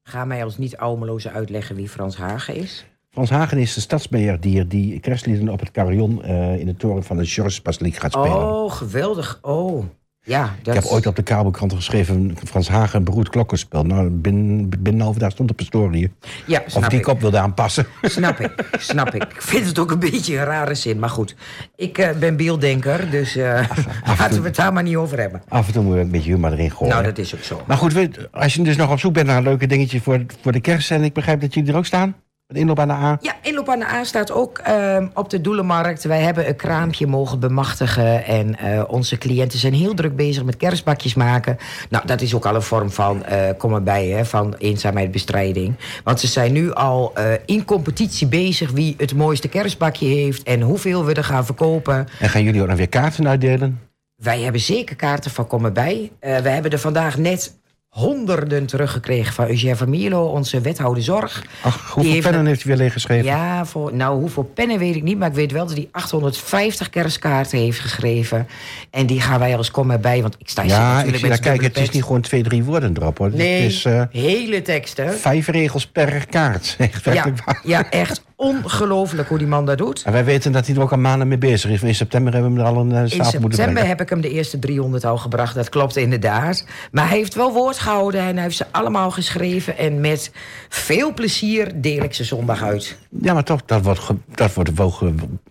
Ga mij als niet-Almeloze uitleggen wie Frans Hagen is. Frans Hagen is de stadsbeheerdier die kerstlieden op het carillon eh, in de toren van de Georgesbasiliek gaat spelen. Oh, geweldig. Oh, ja. Dat... Ik heb ooit op de kabelkrant geschreven, Frans Hagen beroerd klokkenspel. Nou, binnen, binnen een half dag stond op historie. Ja, Of snap die ik. kop wilde aanpassen. Snap ik, snap ik. Ik vind het ook een beetje een rare zin. Maar goed, ik eh, ben beelddenker, dus eh, laten we het daar maar niet over hebben. Af en toe moet je een beetje humor erin gooien. Nou, dat is ook zo. Maar goed, als je dus nog op zoek bent naar een leuke dingetje voor, voor de kerst... en ik begrijp dat jullie er ook staan, inloop aan de A. Ja, inloop aan de A staat ook ehm, op de Doelenmarkt. Wij hebben een kraampje mogen bemachtigen. En eh, onze cliënten zijn heel druk bezig met kerstbakjes maken. Nou, dat is ook al een vorm van, eh kom erbij, hè, van eenzaamheidsbestrijding. Want ze zijn nu al eh, in competitie bezig wie het mooiste kerstbakje heeft... en hoeveel we er gaan verkopen. En gaan jullie ook nog weer kaarten uitdelen? Wij hebben zeker kaarten van Kom erbij. Eh we hebben er vandaag net honderden teruggekregen van Eugène van Mierlo, onze wethouder zorg. Ach, hoeveel heeft pennen heeft u weer leeggeschreven? Ja, voor, nou, hoeveel pennen weet ik niet. Maar ik weet wel dat hij 850 kerstkaarten heeft geschreven. En die gaan wij als kom erbij. Want ik sta hier Ja, ik natuurlijk daar met kijken, z'n het is niet gewoon twee, drie woorden erop hoor. Nee, Het is eh, hele teksten. vijf regels per kaart. Echt Ja, waar. ja, echt ongelooflijk hoe die man dat doet. En wij weten dat hij er ook al maanden mee bezig is. In september hebben we hem er al een eh, In stapel moeten september brengen. heb ik hem de eerste 300 al gebracht. Dat klopt inderdaad. Maar hij heeft wel woord gehouden en hij heeft ze allemaal geschreven. En met veel plezier deel ik ze zondag uit. Ja, maar toch, dat wordt, dat wordt, wel,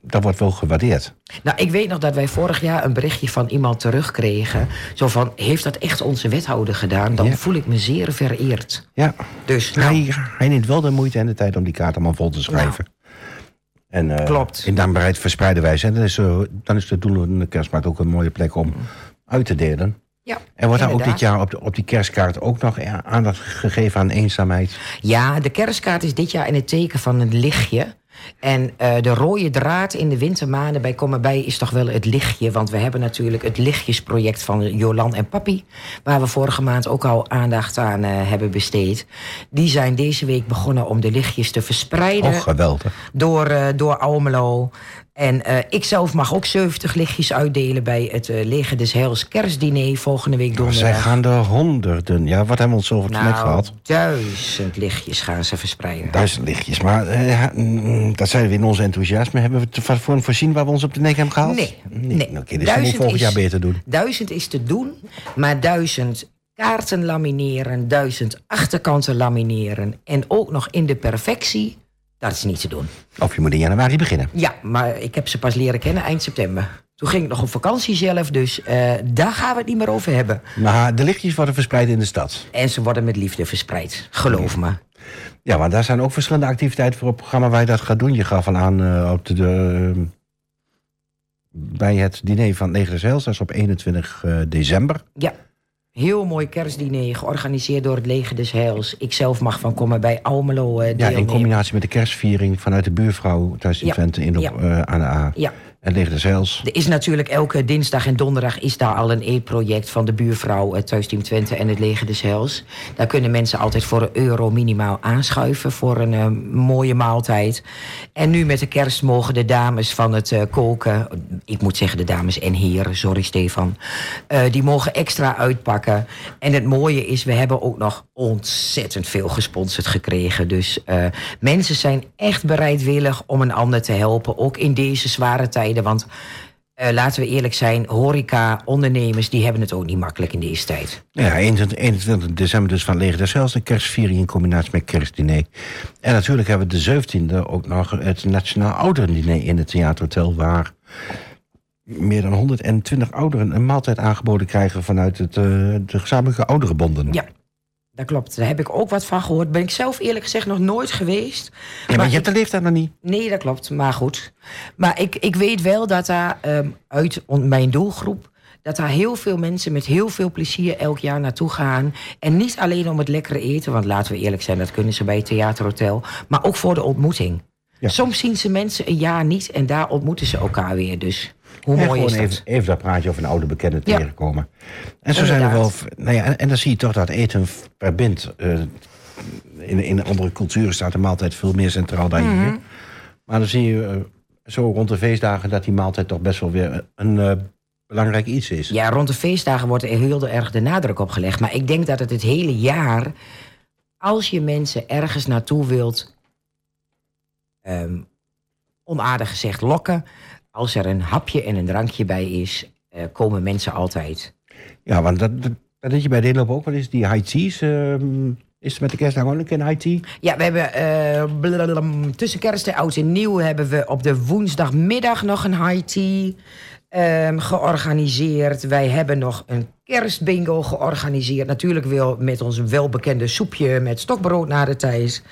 dat wordt wel gewaardeerd. Nou, ik weet nog dat wij vorig jaar een berichtje van iemand terugkregen. Zo van, heeft dat echt onze wethouder gedaan? Dan Ja. voel ik me zeer vereerd. Ja, Dus, nou, hij, hij neemt wel de moeite en de tijd om die kaart allemaal vol te schrijven. En, eh, Klopt. In dankbaarheid verspreiden wij ze. En dan is, eh, dan is de doel in de kerstmarkt ook een mooie plek om uit te delen. Ja, En wordt daar ook dit jaar op, de, op die kerstkaart ook nog eh, aandacht gegeven aan eenzaamheid? Ja, de kerstkaart is dit jaar in het teken van een lichtje. En eh, de rode draad in de wintermaanden bij Kom erbij is toch wel het lichtje. Want we hebben natuurlijk het lichtjesproject van Jolan en Papi. Waar we vorige maand ook al aandacht aan eh, hebben besteed. Die zijn deze week begonnen om de lichtjes te verspreiden Oh, geweldig. door, eh, door Almelo. En eh ik zelf mag ook 70 lichtjes uitdelen bij het eh Leger des Heils kerstdiner volgende week Zij donderdag. gaan er honderden. Ja, wat hebben we ons over het net nou, gehad? duizend lichtjes gaan ze verspreiden. Duizend lichtjes. Maar eh, mm, dat zijn we in ons enthousiasme. Hebben we te voor voorzien waar we ons op de nek hebben gehaald? Nee, nee. Oké, dus dat moet Duizend volgend is- jaar beter doen. Duizend is te doen, maar duizend kaarten lamineren, duizend achterkanten lamineren en ook nog in de perfectie, dat is niet te doen. Of je moet in januari beginnen. Ja, maar ik heb ze pas leren kennen eind september. Toen ging ik nog op vakantie zelf, dus eh, daar gaan we het niet meer over hebben. Maar de lichtjes worden verspreid in de stad. En ze worden met liefde verspreid, geloof me. Ja, maar daar zijn ook verschillende activiteiten voor op het programma waar je dat gaat doen. Je gaf al aan eh, op de, de, bij het diner van het Leger des Heils. Dat is op 21 eh, december. Ja, heel mooi kerstdiner, georganiseerd door het Leger des Heils. Ik zelf mag van komen bij Almelo eh Ja, in combinatie met de kerstviering vanuit de buurvrouw thuis in Ja, in op, ja. eh, aan de A. Ja. En des Heils. Er is natuurlijk elke dinsdag en donderdag is daar al een e-project van de buurvrouw het Thuisteam Twente en het Leger des Heils. Daar kunnen mensen altijd voor een euro minimaal aanschuiven voor een eh, mooie maaltijd. En nu met de kerst mogen de dames van het eh, koken, ik moet zeggen de dames en heren, sorry Stefan, eh, die mogen extra uitpakken. En het mooie is, we hebben ook nog ontzettend veel gesponsord gekregen. Dus eh, mensen zijn echt bereidwillig om een ander te helpen, ook in deze zware tijden. Want eh, laten we eerlijk zijn, horeca, ondernemers, die hebben het ook niet makkelijk in deze tijd. Ja, 21, 21 december dus van Leger des Heils. Een kerstviering in combinatie met kerstdiner. En natuurlijk hebben we de 17e ook nog het Nationaal Ouderendiner in het Theaterhotel. Waar meer dan 120 ouderen een maaltijd aangeboden krijgen vanuit het, eh, de gezamenlijke ouderenbonden. Ja, dat klopt. Daar heb ik ook wat van gehoord. Ben ik zelf eerlijk gezegd nog nooit geweest. Maar je hebt de leeftijd nog niet. Nee, dat klopt. Maar goed. Maar ik, ik weet wel dat daar ehm, uit mijn doelgroep... dat daar heel veel mensen met heel veel plezier elk jaar naartoe gaan. En niet alleen om het lekkere eten... want laten we eerlijk zijn, dat kunnen ze bij het theaterhotel... maar ook voor de ontmoeting. Ja. Soms zien ze mensen een jaar niet... en daar ontmoeten ze elkaar weer. Dus hoe En mooi is gewoon dat? even, even dat praatje over een oude bekende Ja. tegenkomen. En zo zijn er wel. Nou ja, en, en dan zie je toch dat eten verbindt. eh in, in andere culturen staat de maaltijd veel meer centraal dan Mhm. hier. Maar dan zie je eh, zo rond de feestdagen dat die maaltijd toch best wel weer een eh, belangrijk iets is. Ja, rond de feestdagen wordt er heel erg de nadruk op gelegd. Maar ik denk dat het het hele jaar, als je mensen ergens naartoe wilt, ehm, onaardig gezegd lokken, als er een hapje en een drankje bij is, eh, komen mensen altijd. Ja, want dat, dat, je bij de inloop ook wel eens. Die high teas. ehm, is het met de kerstdag ook een high tea? Ja, we hebben eh, blablabla, tussen kerst en oud en nieuw hebben we op de woensdagmiddag nog een high tea ehm, georganiseerd. Wij hebben nog een kerstbingo georganiseerd. Natuurlijk wel met ons welbekende soepje met stokbrood naar de Thijs.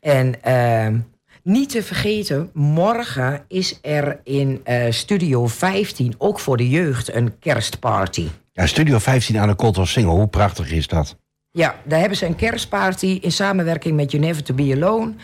En ehm, niet te vergeten, morgen is er in eh, Studio 15 ook voor de jeugd een kerstparty. Ja, Studio 15 aan de Colt Single. Hoe prachtig is dat? Ja, daar hebben ze een kerstparty in samenwerking met You Never To Be Alone.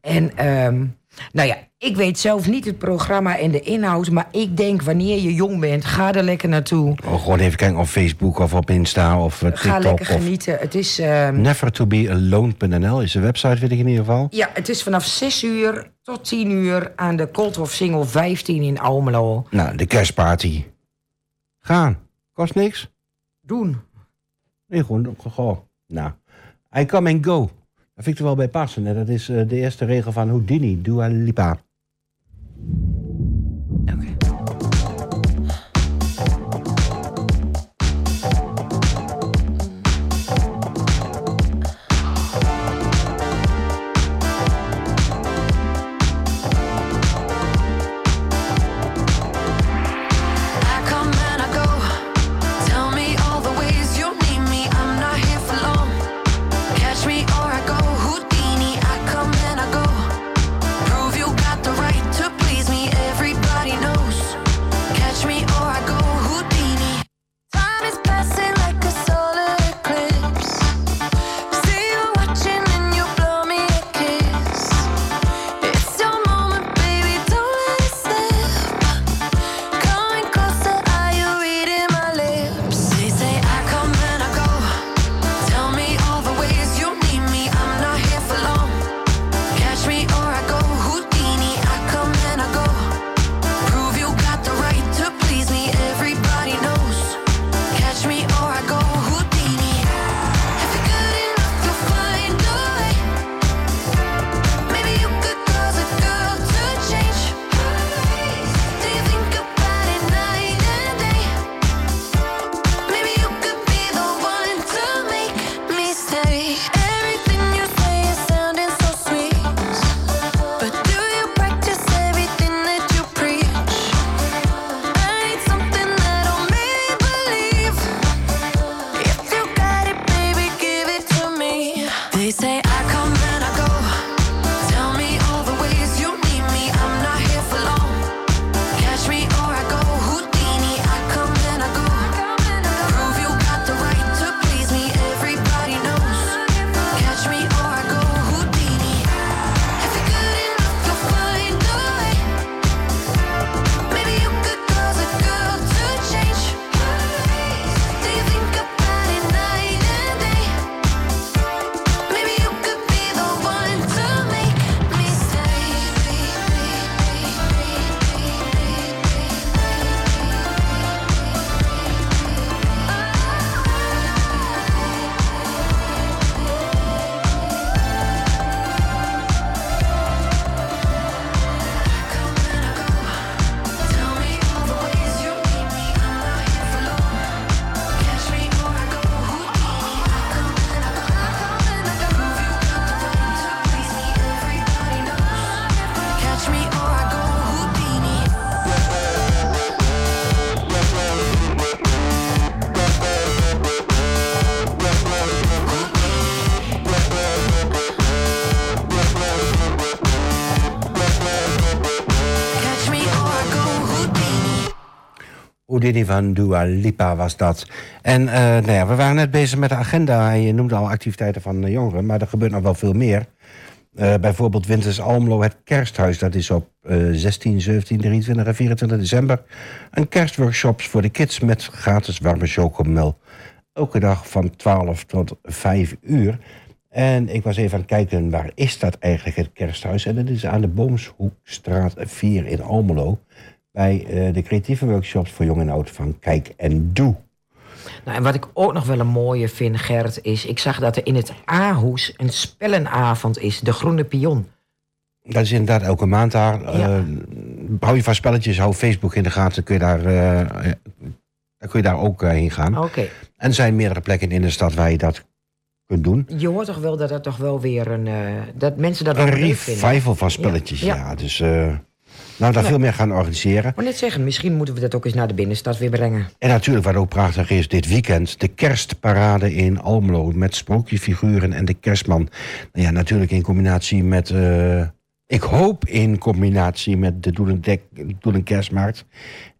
En ehm, nou ja, ik weet zelf niet het programma en de inhoud... maar ik denk, wanneer je jong bent, ga er lekker naartoe. Oh, gewoon even kijken op Facebook of op Insta of Ga TikTok. lekker Of genieten. Het is, ehm, nevertobealone.nl is de website, weet ik in ieder geval. ja, het is vanaf 6 uur tot 10 uur aan de Coldhof Single 15 in Almelo. Nou, de kerstparty. Gaan. Kost niks. Doen. Nee, gewoon, goh. Nou, I come and go. Vind ik er wel bij passen. En dat is eh, de eerste regel van Houdini, Dua Lipa. Houdini van Dua Lipa was dat. En eh, nou ja, we waren net bezig met de agenda. Je noemde al activiteiten van de jongeren, maar er gebeurt nog wel veel meer. Eh, bijvoorbeeld Winters Almelo, het kersthuis. Dat is op eh, 16, 17, 23 en 24 december. Een kerstworkshop voor de kids met gratis warme chocomel. Elke dag van 12 tot 5 uur. En ik was even aan het kijken, waar is dat eigenlijk, het kersthuis? En dat is aan de Boomshoekstraat 4 in Almelo. Bij eh, de creatieve workshops voor jong en oud van Kijk en Doe. Nou, en wat ik ook nog wel een mooie vind, Gert, is... ik zag dat er in het A-hoes een spellenavond is, de Groene Pion. Dat is inderdaad elke maand daar. Ja. Eh, hou je van spelletjes, hou Facebook in de gaten. Kun je daar, eh, dan kun je daar ook heen gaan. Oké. En er zijn meerdere plekken in de stad waar je dat kunt doen. Je hoort toch wel dat dat toch wel weer een... dat mensen dat Een revival van spelletjes, ja. Ja. Dus nou, daar veel meer gaan organiseren. Moet net zeggen, misschien moeten we dat ook eens naar de binnenstad weer brengen. En natuurlijk, wat ook prachtig is, dit weekend... de kerstparade in Almelo met sprookjesfiguren en de kerstman. Nou ja, natuurlijk in combinatie met... eh, ik hoop in combinatie met de Doelen Kerstmarkt.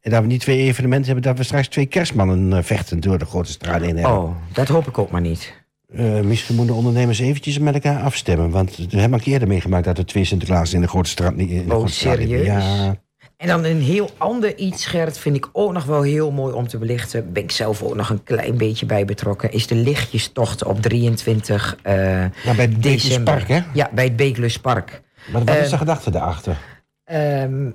En dat we niet twee evenementen hebben... dat we straks twee kerstmannen eh, vechten door de grote straat in hebben. Oh, dat hoop ik ook maar niet. Eh, misschien moeten de ondernemers eventjes met elkaar afstemmen. Want we hebben een keer eerder meegemaakt... dat er twee Sinterklaas in de grote straat... niet- In de Oh, grote straat liepen. serieus? Ja, En dan een heel ander iets, Gert, vind ik ook nog wel heel mooi om te belichten. Ben ik zelf ook nog een klein beetje bij betrokken. Is de lichtjestocht op 23 eh Ja, bij het december. Beekluspark, hè? Ja, bij het Beekluspark. Maar wat is Eh, de gedachte daarachter? Ehm,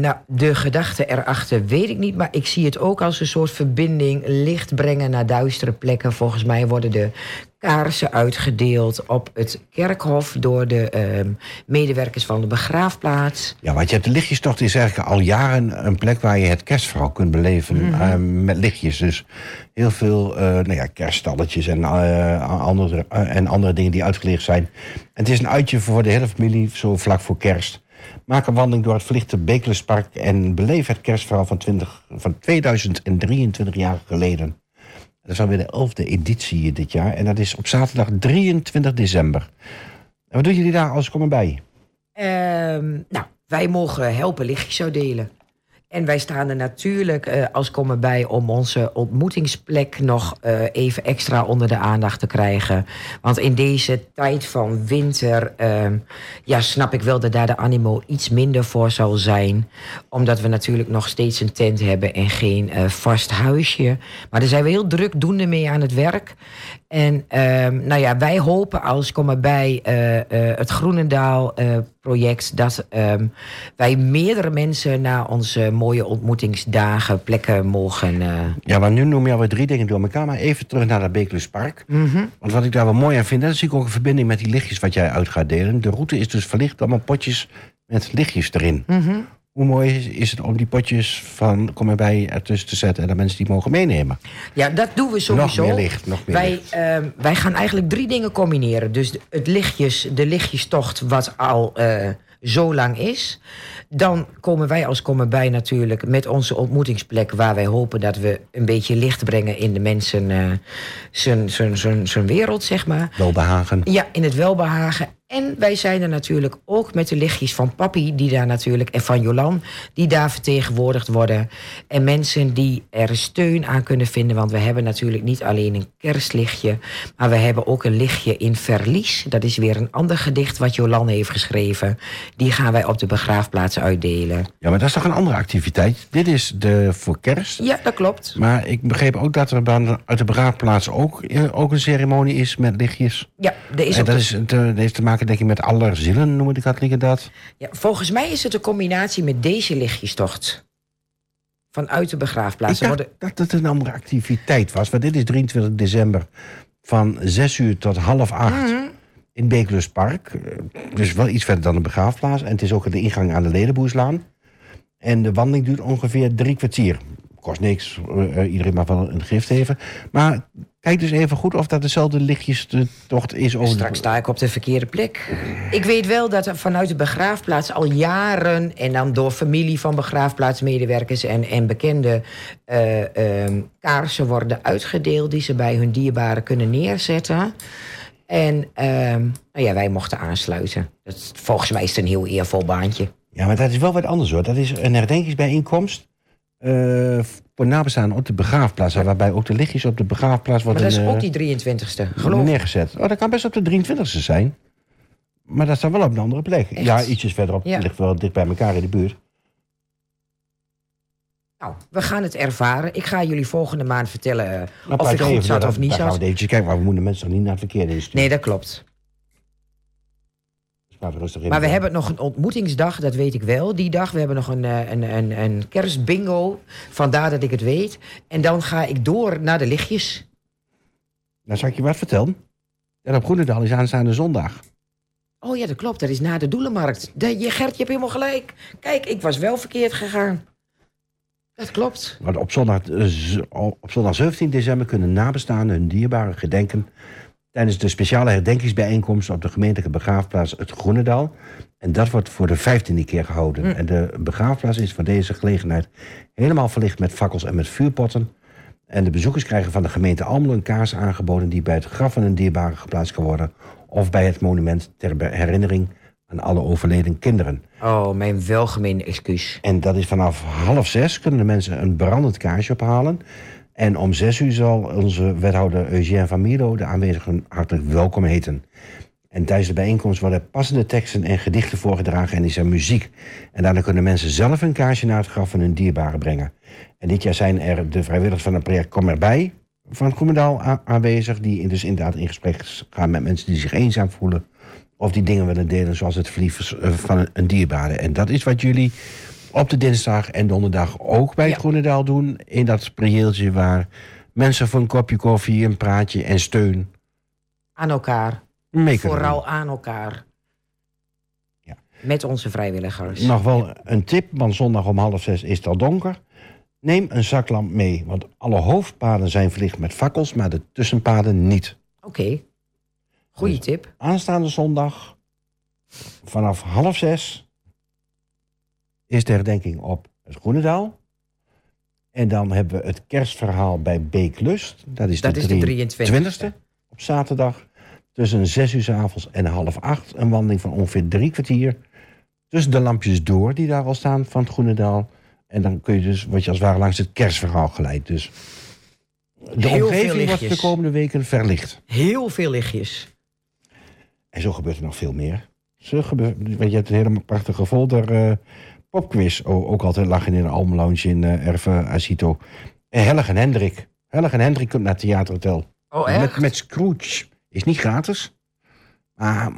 nou, de gedachte erachter weet ik niet, maar ik zie het ook als een soort verbinding. Licht brengen naar duistere plekken. Volgens mij worden de kaarsen uitgedeeld op het kerkhof door de ehm, medewerkers van de begraafplaats. Ja, want je hebt de lichtjestocht is eigenlijk al jaren een plek waar je het kerstverhaal kunt beleven Mhm. eh, met lichtjes. Dus heel veel eh, nou ja, kerststalletjes en, eh, andere, eh, en andere dingen die uitgelicht zijn. En het is een uitje voor de hele familie, zo vlak voor kerst. Maak een wandeling door het verlichte Beekluspark en beleef het kerstverhaal van, 20, van 2023 jaar geleden. Dat is alweer de elfde editie dit jaar en dat is op zaterdag 23 december. Wat doen jullie daar als komen bij? Ehm, nou, wij mogen helpen lichtjes uitdelen. En wij staan er natuurlijk eh, als komen bij om onze ontmoetingsplek nog eh, even extra onder de aandacht te krijgen. Want in deze tijd van winter, ehm, ja, snap ik wel dat daar de animo iets minder voor zal zijn. Omdat we natuurlijk nog steeds een tent hebben en geen eh, vast huisje. Maar daar zijn we heel druk doende mee aan het werk. En ehm, nou ja, wij hopen als komen bij eh, eh, het Groenendaal eh, project dat ehm, wij meerdere mensen naar onze mooie ontmoetingsdagen, plekken mogen. Ja, maar nu noem je alweer drie dingen door elkaar. Maar even terug naar dat Beekluspark. Want wat ik daar wel mooi aan vind, dat zie ik ook een verbinding met die lichtjes wat jij uit gaat delen. De route is dus verlicht, allemaal potjes met lichtjes erin. Hoe mooi is, het om die potjes van kom erbij ertussen te zetten en dat mensen die mogen meenemen? Ja, dat doen we sowieso. meer licht, nog meer wij, licht. ehm, wij gaan eigenlijk drie dingen combineren. Dus het lichtjes, de lichtjestocht, wat al eh, zo lang is. Dan komen wij als komen bij natuurlijk met onze ontmoetingsplek... waar wij hopen dat we een beetje licht brengen in de mensen... zijn- zijn- zijn zijn wereld, zeg maar. Welbehagen. Ja, in het welbehagen. En wij zijn er natuurlijk ook met de lichtjes van Papi, die daar natuurlijk, en van Jolan, die daar vertegenwoordigd worden. En mensen die er steun aan kunnen vinden, want we hebben natuurlijk niet alleen een kerstlichtje, maar we hebben ook een lichtje in Verlies. Dat is weer een ander gedicht wat Jolan heeft geschreven. Die gaan wij op de begraafplaats uitdelen. Ja, maar dat is toch een andere activiteit? Dit is de voor kerst. Ja, dat klopt. Maar ik begreep ook dat er uit de begraafplaats ook, eh, ook een ceremonie is met lichtjes. Ja, er is en ook dat, is, dat heeft te maken denk ik met allerzielen, noemen de katholieken dat. ja, volgens mij is het een combinatie met deze lichtjestocht. Vanuit de begraafplaats. Ik dacht worden- dat het een andere activiteit was. Want dit is 23 december van 6 uur tot half 8 in Beekluspark. Eh, Dus wel iets verder dan de begraafplaats. En het is ook de ingang aan de Ledenboerslaan. En de wandeling duurt ongeveer drie kwartier. Kost niks, eh, eh, iedereen mag wel een gift geven. Maar kijk dus even goed of dat dezelfde lichtjes de tocht is. Over Straks sta ik op de verkeerde plek. Ik weet wel dat er vanuit de begraafplaats al jaren... en dan door familie van begraafplaatsmedewerkers en, en bekenden... eh, ehm, kaarsen worden uitgedeeld die ze bij hun dierbaren kunnen neerzetten. En ehm, nou ja, wij mochten aansluiten. Dat, volgens mij is het een heel eervol baantje. Ja, maar dat is wel wat anders hoor. Dat is een herdenkingsbijeenkomst. Eh, voor nabestaanden op de begraafplaats. Waarbij ook de lichtjes op de begraafplaats Maar worden dat is eh, ook die 23ste, geloof ik. neergezet. Oh, dat kan best op de 23e zijn. Maar dat staat wel op een andere plek. Echt? Ja, ietsjes verderop. Ja. Het ligt wel dicht bij elkaar in de buurt. Nou, we gaan het ervaren. Ik ga jullie volgende maand vertellen eh, Dan of het goed even zat of niet dan gaan we zat. eventjes kijken. Maar we moeten mensen toch niet naar het verkeerde insturen. Nee, dat klopt. Rustig in. Maar we hebben nog een ontmoetingsdag, dat weet ik wel. Die dag, we hebben nog een, eh, een, een, een kerstbingo. Vandaar dat ik het weet. En dan ga ik door naar de lichtjes. Dan zal ik je wat vertellen. En op Groenendaal is aanstaande zondag. Oh ja, dat klopt. Dat is na de Doelenmarkt. De, je, Gert, je hebt helemaal gelijk. Kijk, ik was wel verkeerd gegaan. Dat klopt. Want op zondag, eh, op zondag 17 december kunnen nabestaanden hun dierbaren gedenken... tijdens de speciale herdenkingsbijeenkomst op de gemeentelijke begraafplaats het Groenendaal. En dat wordt voor de vijftiende keer gehouden. Hm. En de begraafplaats is voor deze gelegenheid helemaal verlicht met fakkels en met vuurpotten. En de bezoekers krijgen van de gemeente Almelo een kaars aangeboden... die bij het graf van een dierbare geplaatst kan worden... of bij het monument ter herinnering aan alle overleden kinderen. Oh, mijn welgemeende excuus. En dat is vanaf half zes kunnen de mensen een brandend kaarsje ophalen. En om zes uur zal onze wethouder Eugène van Mierlo de aanwezigen hartelijk welkom heten. En tijdens de bijeenkomst worden passende teksten en gedichten voorgedragen en is er muziek. En daarna kunnen mensen zelf een kaarsje naar het graf van hun dierbaren brengen. En dit jaar zijn er de vrijwilligers van het project Kom erbij van Groenendaal a- aanwezig. Die dus inderdaad in gesprek gaan met mensen die zich eenzaam voelen. Of die dingen willen delen zoals het verlies eh, van een dierbare. En dat is wat jullie op de dinsdag en donderdag ook bij Ja. het Groenendaal doen. In dat prieeltje waar mensen voor een kopje koffie, een praatje en steun Aan elkaar. Vooral aan elkaar. Ja. Met onze vrijwilligers. Nog wel een tip, want zondag om half zes is het al donker. Neem een zaklamp mee, want alle hoofdpaden zijn verlicht met fakkels, maar de tussenpaden niet. Oké. Goeie tip. Aanstaande zondag vanaf half zes is de herdenking op het Groenendaal. En dan hebben we het kerstverhaal bij Beeklust. Dat is Dat de is de 23 23e. op zaterdag. Tussen zes uur 's avonds en half acht. Een wandeling van ongeveer drie kwartier. Tussen de lampjes door die daar al staan van het Groenendaal. En dan kun je dus, word je als het ware langs het kerstverhaal geleid. Dus de Heel omgeving wordt de komende weken verlicht. Heel veel lichtjes. En zo gebeurt er nog veel meer. Zo gebeurt, want je hebt een hele prachtige folder eh, popquiz. Ook altijd lachen in de Alm Lounge in eh Erve Asito. En Hellig en Hendrik. Hellig en Hendrik komt naar het Theaterhotel. Oh, Met, echt? met Scrooge. Is niet gratis. Maar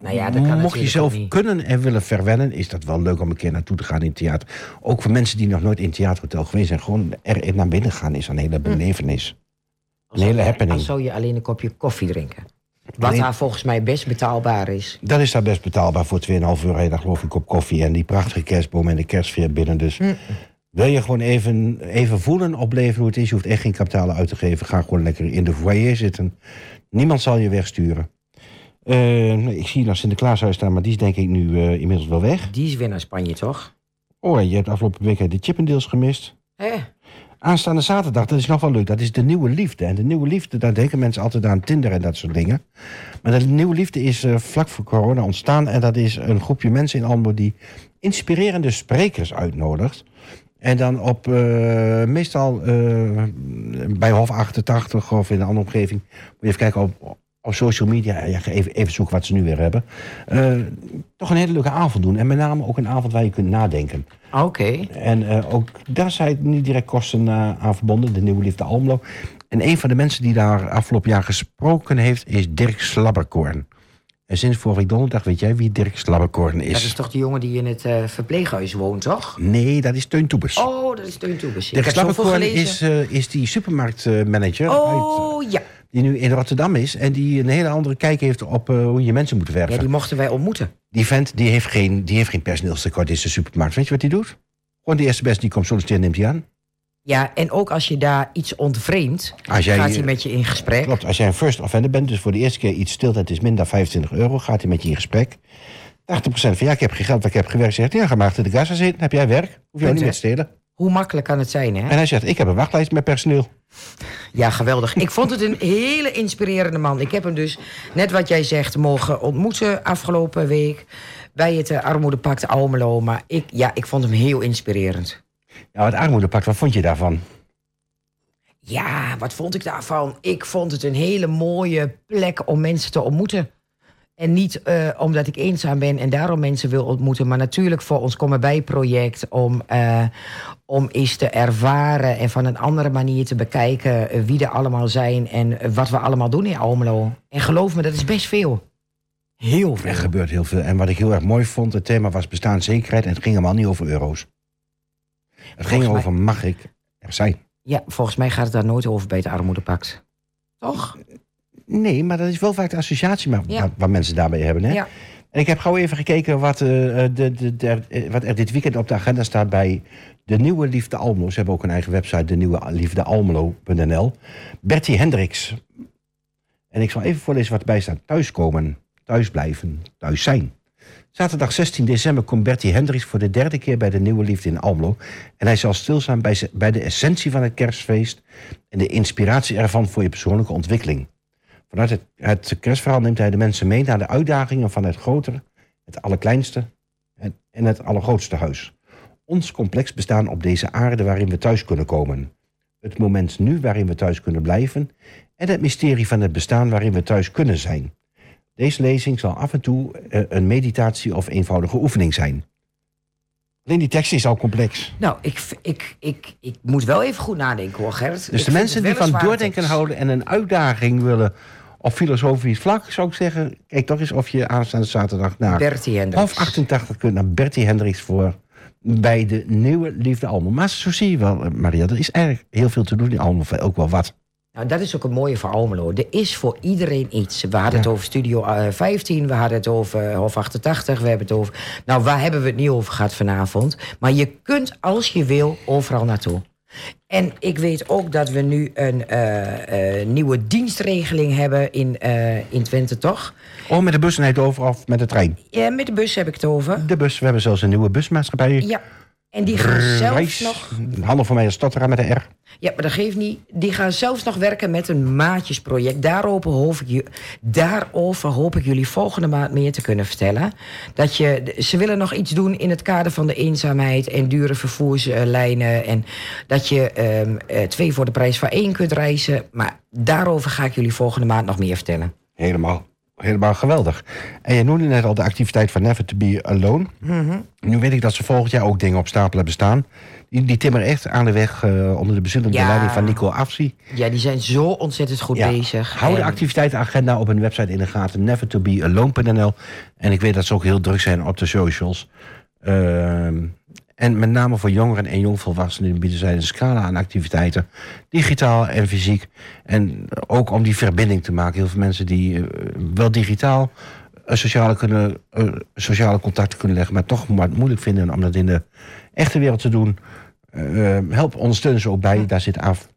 Nou ja, dat kan mocht je zelf kunnen en willen verwennen... is dat wel leuk om een keer naartoe te gaan in het theater. Ook voor mensen die nog nooit in het theaterhotel geweest zijn... gewoon er naar binnen gaan is een hele Hm. belevenis. Een hele Dan happening. zou je alleen een kopje koffie drinken. Wat daar volgens mij best betaalbaar is. Dat is daar best betaalbaar voor 2,5 euro. je daar geloof ik een kop koffie en die prachtige kerstboom en de kerstsfeer binnen. Dus Hm. wil je gewoon even, even voelen, opleven hoe het is. Je hoeft echt geen kapitalen uit te geven. Ga gewoon lekker in de foyer zitten. Niemand zal je wegsturen. Eh, ik zie nog Sinterklaashuis staan, maar die is denk ik nu eh, inmiddels wel weg. Die is weer naar Spanje, toch? Oh, en je hebt afgelopen week de Chippendales gemist. Hè? Aanstaande zaterdag, dat is nog wel leuk. Dat is de nieuwe liefde. En de nieuwe liefde, daar denken mensen altijd aan Tinder en dat soort dingen. Maar de nieuwe liefde is eh, vlak voor corona ontstaan. En dat is een groepje mensen in Almelo die inspirerende sprekers uitnodigt. En dan op, eh, meestal eh, bij Hof 88 of in een andere omgeving. Moet je even kijken op, op social media. Ja, even, even zoeken wat ze nu weer hebben. Eh, toch een hele leuke avond doen. En met name ook een avond waar je kunt nadenken. Oké. En eh, ook daar zijn niet direct kosten eh, aan verbonden, de Nieuwe Liefde Almelo. En een van de mensen die daar afgelopen jaar gesproken heeft, is Dirk Slabberkorn. En sinds vorige donderdag weet jij wie Dirk Slabberkorn is? Dat is toch die jongen die in het verpleeghuis woont, toch? Nee, dat is Teun Toebes. Oh, dat is Teun Toebes. Dirk Slabberkorn is, is die supermarktmanager oh, ja. Die nu in Rotterdam is. En die een hele andere kijk heeft op eh, hoe je mensen moet werven. Ja, die mochten wij ontmoeten. Die vent die heeft geen, die heeft geen personeelstekort in zijn supermarkt. Weet je wat hij doet? Gewoon de eerste best die komt solliciteren, neemt hij aan. Ja, en ook als je daar iets ontvreemdt, gaat hij met je in gesprek. Klopt, als jij een first offender bent, dus voor de eerste keer iets stilt, het is minder dan 25 euro, gaat hij met je in gesprek. 80% van ja, ik heb geen geld, ik heb gewerkt, zegt ja, ga maar achter de kassa zitten, heb jij werk, hoef je ook niet meer te stelen. Hoe makkelijk kan het zijn, hè? En hij zegt, ik heb een wachtlijst met personeel. Ja, geweldig. Ik vond het een hele inspirerende man. Ik heb hem dus, net wat jij zegt, mogen ontmoeten afgelopen week... bij het eh, Armoedepact Almelo. Maar ik, ja, ik vond hem heel inspirerend. Ja, het armoedepact, wat vond je daarvan? Ja, wat vond ik daarvan? Ik vond het een hele mooie plek om mensen te ontmoeten. En niet eh, omdat ik eenzaam ben en daarom mensen wil ontmoeten, maar natuurlijk voor ons Kom erbij project om, eh, om eens te ervaren en van een andere manier te bekijken eh, wie er allemaal zijn en wat we allemaal doen in Almelo. En geloof me, dat is best veel. Heel Er veel. gebeurt heel veel. En wat ik heel erg mooi vond, het thema was bestaanszekerheid. En het ging helemaal niet over euro's. Het ging mij- over, mag ik er zijn? Ja, volgens mij gaat het daar nooit over bij het armoedepact. Toch? Nee, maar dat is wel vaak de associatie maar, Ja. mensen daarbij hebben. Hè? Ja. En ik heb gauw even gekeken wat, eh, de, de, de, eh, wat er dit weekend op de agenda staat bij de Nieuwe Liefde Almelo. Ze hebben ook een eigen website, de nieuwe liefdealmelo.nl. Bertie Hendricks. En ik zal even voorlezen wat erbij staat. Thuiskomen, thuisblijven, thuis zijn. Zaterdag 16 december komt Bertie Hendricks voor de derde keer bij de Nieuwe Liefde in Almelo. En hij zal stilstaan bij de essentie van het kerstfeest en de inspiratie ervan voor je persoonlijke ontwikkeling. Vanuit het, het kerstverhaal neemt hij de mensen mee naar de uitdagingen van het grotere, het allerkleinste en- en het allergrootste huis. Ons complex bestaan op deze aarde waarin we thuis kunnen komen. Het moment nu waarin we thuis kunnen blijven en het mysterie van het bestaan waarin we thuis kunnen zijn. Deze lezing zal af en toe eh, een meditatie of eenvoudige oefening zijn. Alleen die tekst is al complex. Nou, ik, ik, ik, ik moet wel even goed nadenken hoor, Gerrit. Dus Ik de mensen die van doordenken tekst. houden en een uitdaging willen op filosofisch vlak, zou ik zeggen, kijk toch eens of je aanstaande zaterdag naar Bertie Hendricks. half 88 kunt naar Bertie Hendricks voor bij de nieuwe Liefde Almelo. Maar zo zie je wel, eh, Maria, er is eigenlijk heel veel te doen in Almelo, ook wel wat. Nou, dat is ook het mooie van Almelo. Er is voor iedereen iets. We hadden Ja. het over Studio eh, 15, we hadden het over Hof 88, we hebben het over... Nou, waar hebben we het niet over gehad vanavond? Maar je kunt, als je wil, overal naartoe. En ik weet ook dat we nu een eh, eh, nieuwe dienstregeling hebben in, eh, in Twente, toch? Oh, met de bus en het over of met de trein. Ja, met de bus heb ik het over. De bus, we hebben zelfs een nieuwe busmaatschappij. Ja, en die gaan zelfs nog... Handel voor mij als stotteraar met de R. Ja, maar dat geeft niet. Die gaan zelfs nog werken met een maatjesproject. Daarover hoop ik, daarover hoop ik jullie volgende maand meer te kunnen vertellen. Dat je, ze willen nog iets doen in het kader van de eenzaamheid en dure vervoerslijnen. En dat je ehm, eh, twee voor de prijs van één kunt reizen. Maar daarover ga ik jullie volgende maand nog meer vertellen. Helemaal, helemaal geweldig. En je noemde net al de activiteit van Never to Be Alone. Nu weet ik dat ze volgend jaar ook dingen op stapel hebben staan. Die, die timmeren echt aan de weg eh, onder de bezielende Ja. leiding van Nico Afsi. Ja, die zijn zo ontzettend goed Ja, bezig. Hou de En- activiteitenagenda op hun website in de gaten. Nevertobealone.nl En ik weet dat ze ook heel druk zijn op de socials. Ehm, en met name voor jongeren en jongvolwassenen bieden zij een scala aan activiteiten. Digitaal en fysiek. En ook om die verbinding te maken. Heel veel mensen die eh, wel digitaal eh, sociale, kunnen, eh, sociale contacten kunnen leggen... maar toch maar moeilijk vinden om dat in de echte wereld te doen. Eh, help, ondersteunen ze ook bij. Daar zit AF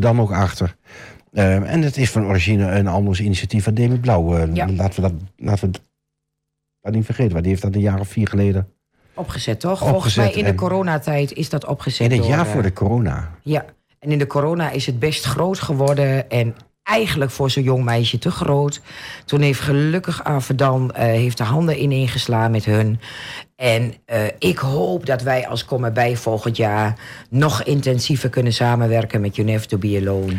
ook achter. En het is van origine een anders initiatief van Demi Blauw. Ja. Laten we dat, laten we dat niet vergeten. Want die heeft dat een jaar of vier geleden... Opgezet, toch? Volgens mij in de coronatijd is dat opgezet. In het jaar eh, voor de corona. Ja, en in de corona is het best groot geworden. En eigenlijk voor zo'n jong meisje te groot. Toen heeft gelukkig Avedan eh heeft de handen ineengeslaan met hun. En eh, ik hoop dat wij als Kom erbij volgend jaar... nog intensiever kunnen samenwerken met You Never To Be Alone.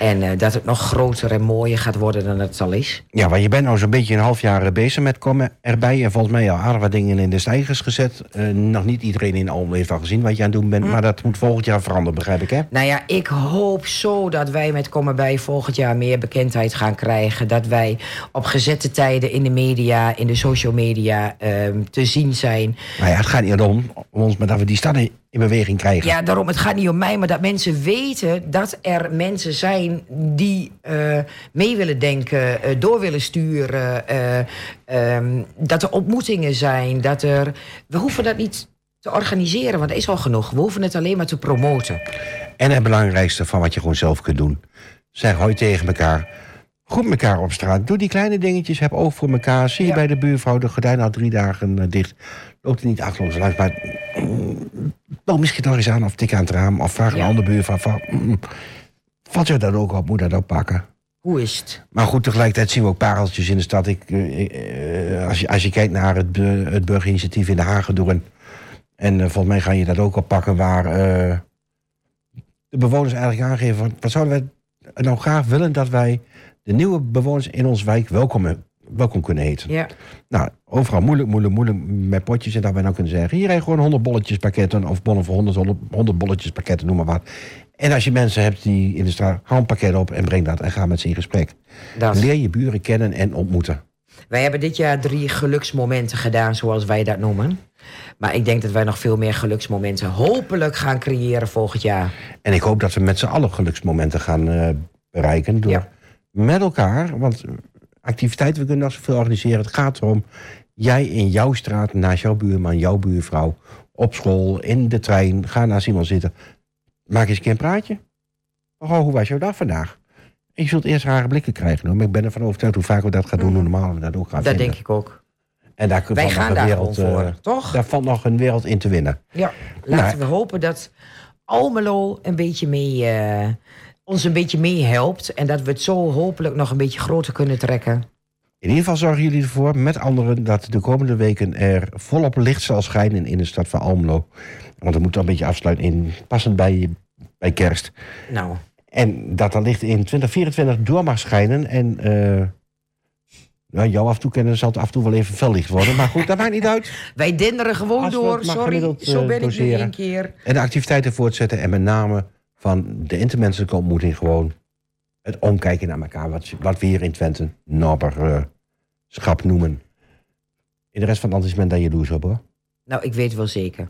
En eh, dat het nog groter en mooier gaat worden dan het al is. Ja, want je bent nou zo'n beetje een half jaar eh, bezig met komen erbij. En volgens mij al aardig wat dingen in de stijgers gezet. Eh, nog niet iedereen in Almelo heeft al gezien wat je aan het doen bent. Maar dat moet volgend jaar veranderen, begrijp ik, hè? Nou ja, ik hoop zo dat wij met Kom erbij volgend jaar meer bekendheid gaan krijgen. Dat wij op gezette tijden in de media, in de social media ehm, te zien zijn. Nou ja, het gaat niet om, om ons, maar dat we die stad in, in beweging krijgen. Ja, daarom, het gaat niet om mij, maar dat mensen weten dat er mensen zijn die eh, mee willen denken, eh, door willen sturen. eh, ehm, dat er ontmoetingen zijn, dat er. We hoeven dat niet te organiseren, want er is al genoeg. We hoeven het alleen maar te promoten. En het belangrijkste van wat je gewoon zelf kunt doen. Zeg hoi tegen elkaar. Groet elkaar op straat. Doe die kleine dingetjes. Heb oog voor elkaar. Zie je Ja. bij de buurvrouw de gordijn al drie dagen dicht. Loopt er niet achterloos langs. Maar mm, bel misschien nog eens aan of tik aan het raam. Of vraag een andere buurvrouw van... mm, valt je dat ook op? Moet dat ook pakken? Hoe is het? Maar goed, tegelijkertijd zien we ook pareltjes in de stad. Ik, eh, eh, als, je, als je kijkt naar het, het burgerinitiatief in door een En eh, volgens mij ga je dat ook oppakken waar eh, de bewoners eigenlijk aangeven... Van, wat zouden wij nou graag willen dat wij de nieuwe bewoners in onze wijk welkom, welkom kunnen heten. Ja. Nou, overal moeilijk, moeilijk, moeilijk met potjes. En dat wij nou kunnen zeggen, hier heb je gewoon 100 bolletjes pakketten... of bonnen voor 100, 100, 100 bolletjes pakketten, noem maar wat. En als je mensen hebt die in de straat, hou een pakket op en breng dat... en ga met ze in gesprek. Dat. Leer je buren kennen en ontmoeten. Wij hebben dit jaar drie geluksmomenten gedaan, zoals wij dat noemen. Maar ik denk dat wij nog veel meer geluksmomenten hopelijk gaan creëren volgend jaar. En ik hoop dat we met z'n allen geluksmomenten gaan eh, bereiken. Door Ja. met elkaar, want activiteiten, we kunnen nog zoveel organiseren. Het gaat erom, jij in jouw straat, naast jouw buurman, jouw buurvrouw... op school, in de trein, ga naast iemand zitten. Maak eens een keer een praatje. Oh, hoe was jouw dag vandaag? En je zult eerst rare blikken krijgen. Hoor. Maar ik ben ervan overtuigd hoe vaak we dat gaan doen, hoe normaal we dat ook gaan Mm. Dat vinden. denk ik ook. En daar kun- Wij valt nog gaan een daar wereld, voor, eh, toch? Daar valt nog een wereld in te winnen. Ja, laten Nou, we hopen dat Almelo een beetje mee, eh, ons een beetje meehelpt. En dat we het zo hopelijk nog een beetje groter kunnen trekken. In ieder geval zorgen jullie ervoor, met anderen, dat de komende weken er volop licht zal schijnen in de stad van Almelo. Want het moet dan een beetje afsluiten in, passend bij, bij kerst. Nou, En dat dat licht in 2024 door mag schijnen. En eh nou, jou af en toe kennen zal het af en toe wel even fel licht worden. Maar goed, dat maakt niet uit. wij denderen gewoon door. Sorry, zo eh, ben ik nu één keer. En de activiteiten voortzetten. En met name van de intermenselijke ontmoeting gewoon het omkijken naar elkaar. Wat, wat we hier in Twente nobberschap noemen. In de rest van het land is men daar jaloers op hoor. Nou, ik weet wel zeker.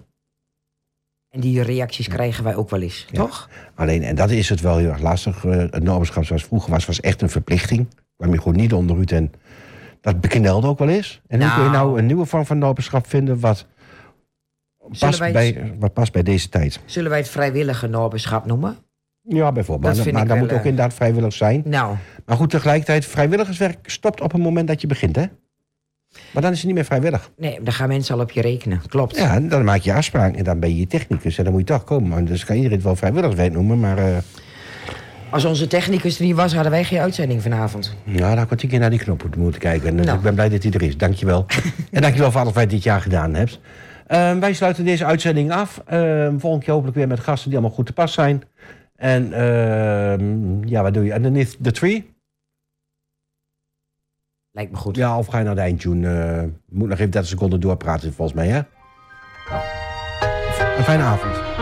En die reacties krijgen wij ook wel eens, Ja. toch? Alleen, en dat is het wel heel erg lastig. eh, het noberschap zoals vroeger was, was echt een verplichting. Kwam je gewoon niet onderuit en dat beknelde ook wel eens. En hoe kun je Nou. nou een nieuwe vorm van noberschap vinden wat past, wij bij, wat past bij deze tijd? Zullen wij het vrijwillige noberschap noemen? Ja, bijvoorbeeld. Dat maar dat moet ook eh, inderdaad vrijwillig zijn. Nou, Maar goed, tegelijkertijd, vrijwilligerswerk stopt op het moment dat je begint, hè? Maar dan is het niet meer vrijwillig. nee, daar gaan mensen al op je rekenen. Klopt. Ja, dan maak je afspraak en dan ben je je technicus en dan moet je toch komen. Dus kan iedereen het wel vrijwilligerswerk noemen, maar... eh Als onze technicus er niet was, hadden wij geen uitzending vanavond. Ja, daar had ik een keer naar die knop moeten- kijken. En eh, Nou. ik ben blij dat hij er is. Dankjewel. en dankjewel voor alles wat je dit jaar gedaan hebt. Ehm, wij sluiten deze uitzending af. Ehm volgende keer hopelijk weer met gasten die allemaal goed te pas zijn. En ehm, ja, wat doe je? Underneath the tree? Lijkt me goed. Ja, of ga je naar de eindtune? Eh moet nog even 30 seconden doorpraten volgens mij, hè? Een fijne avond.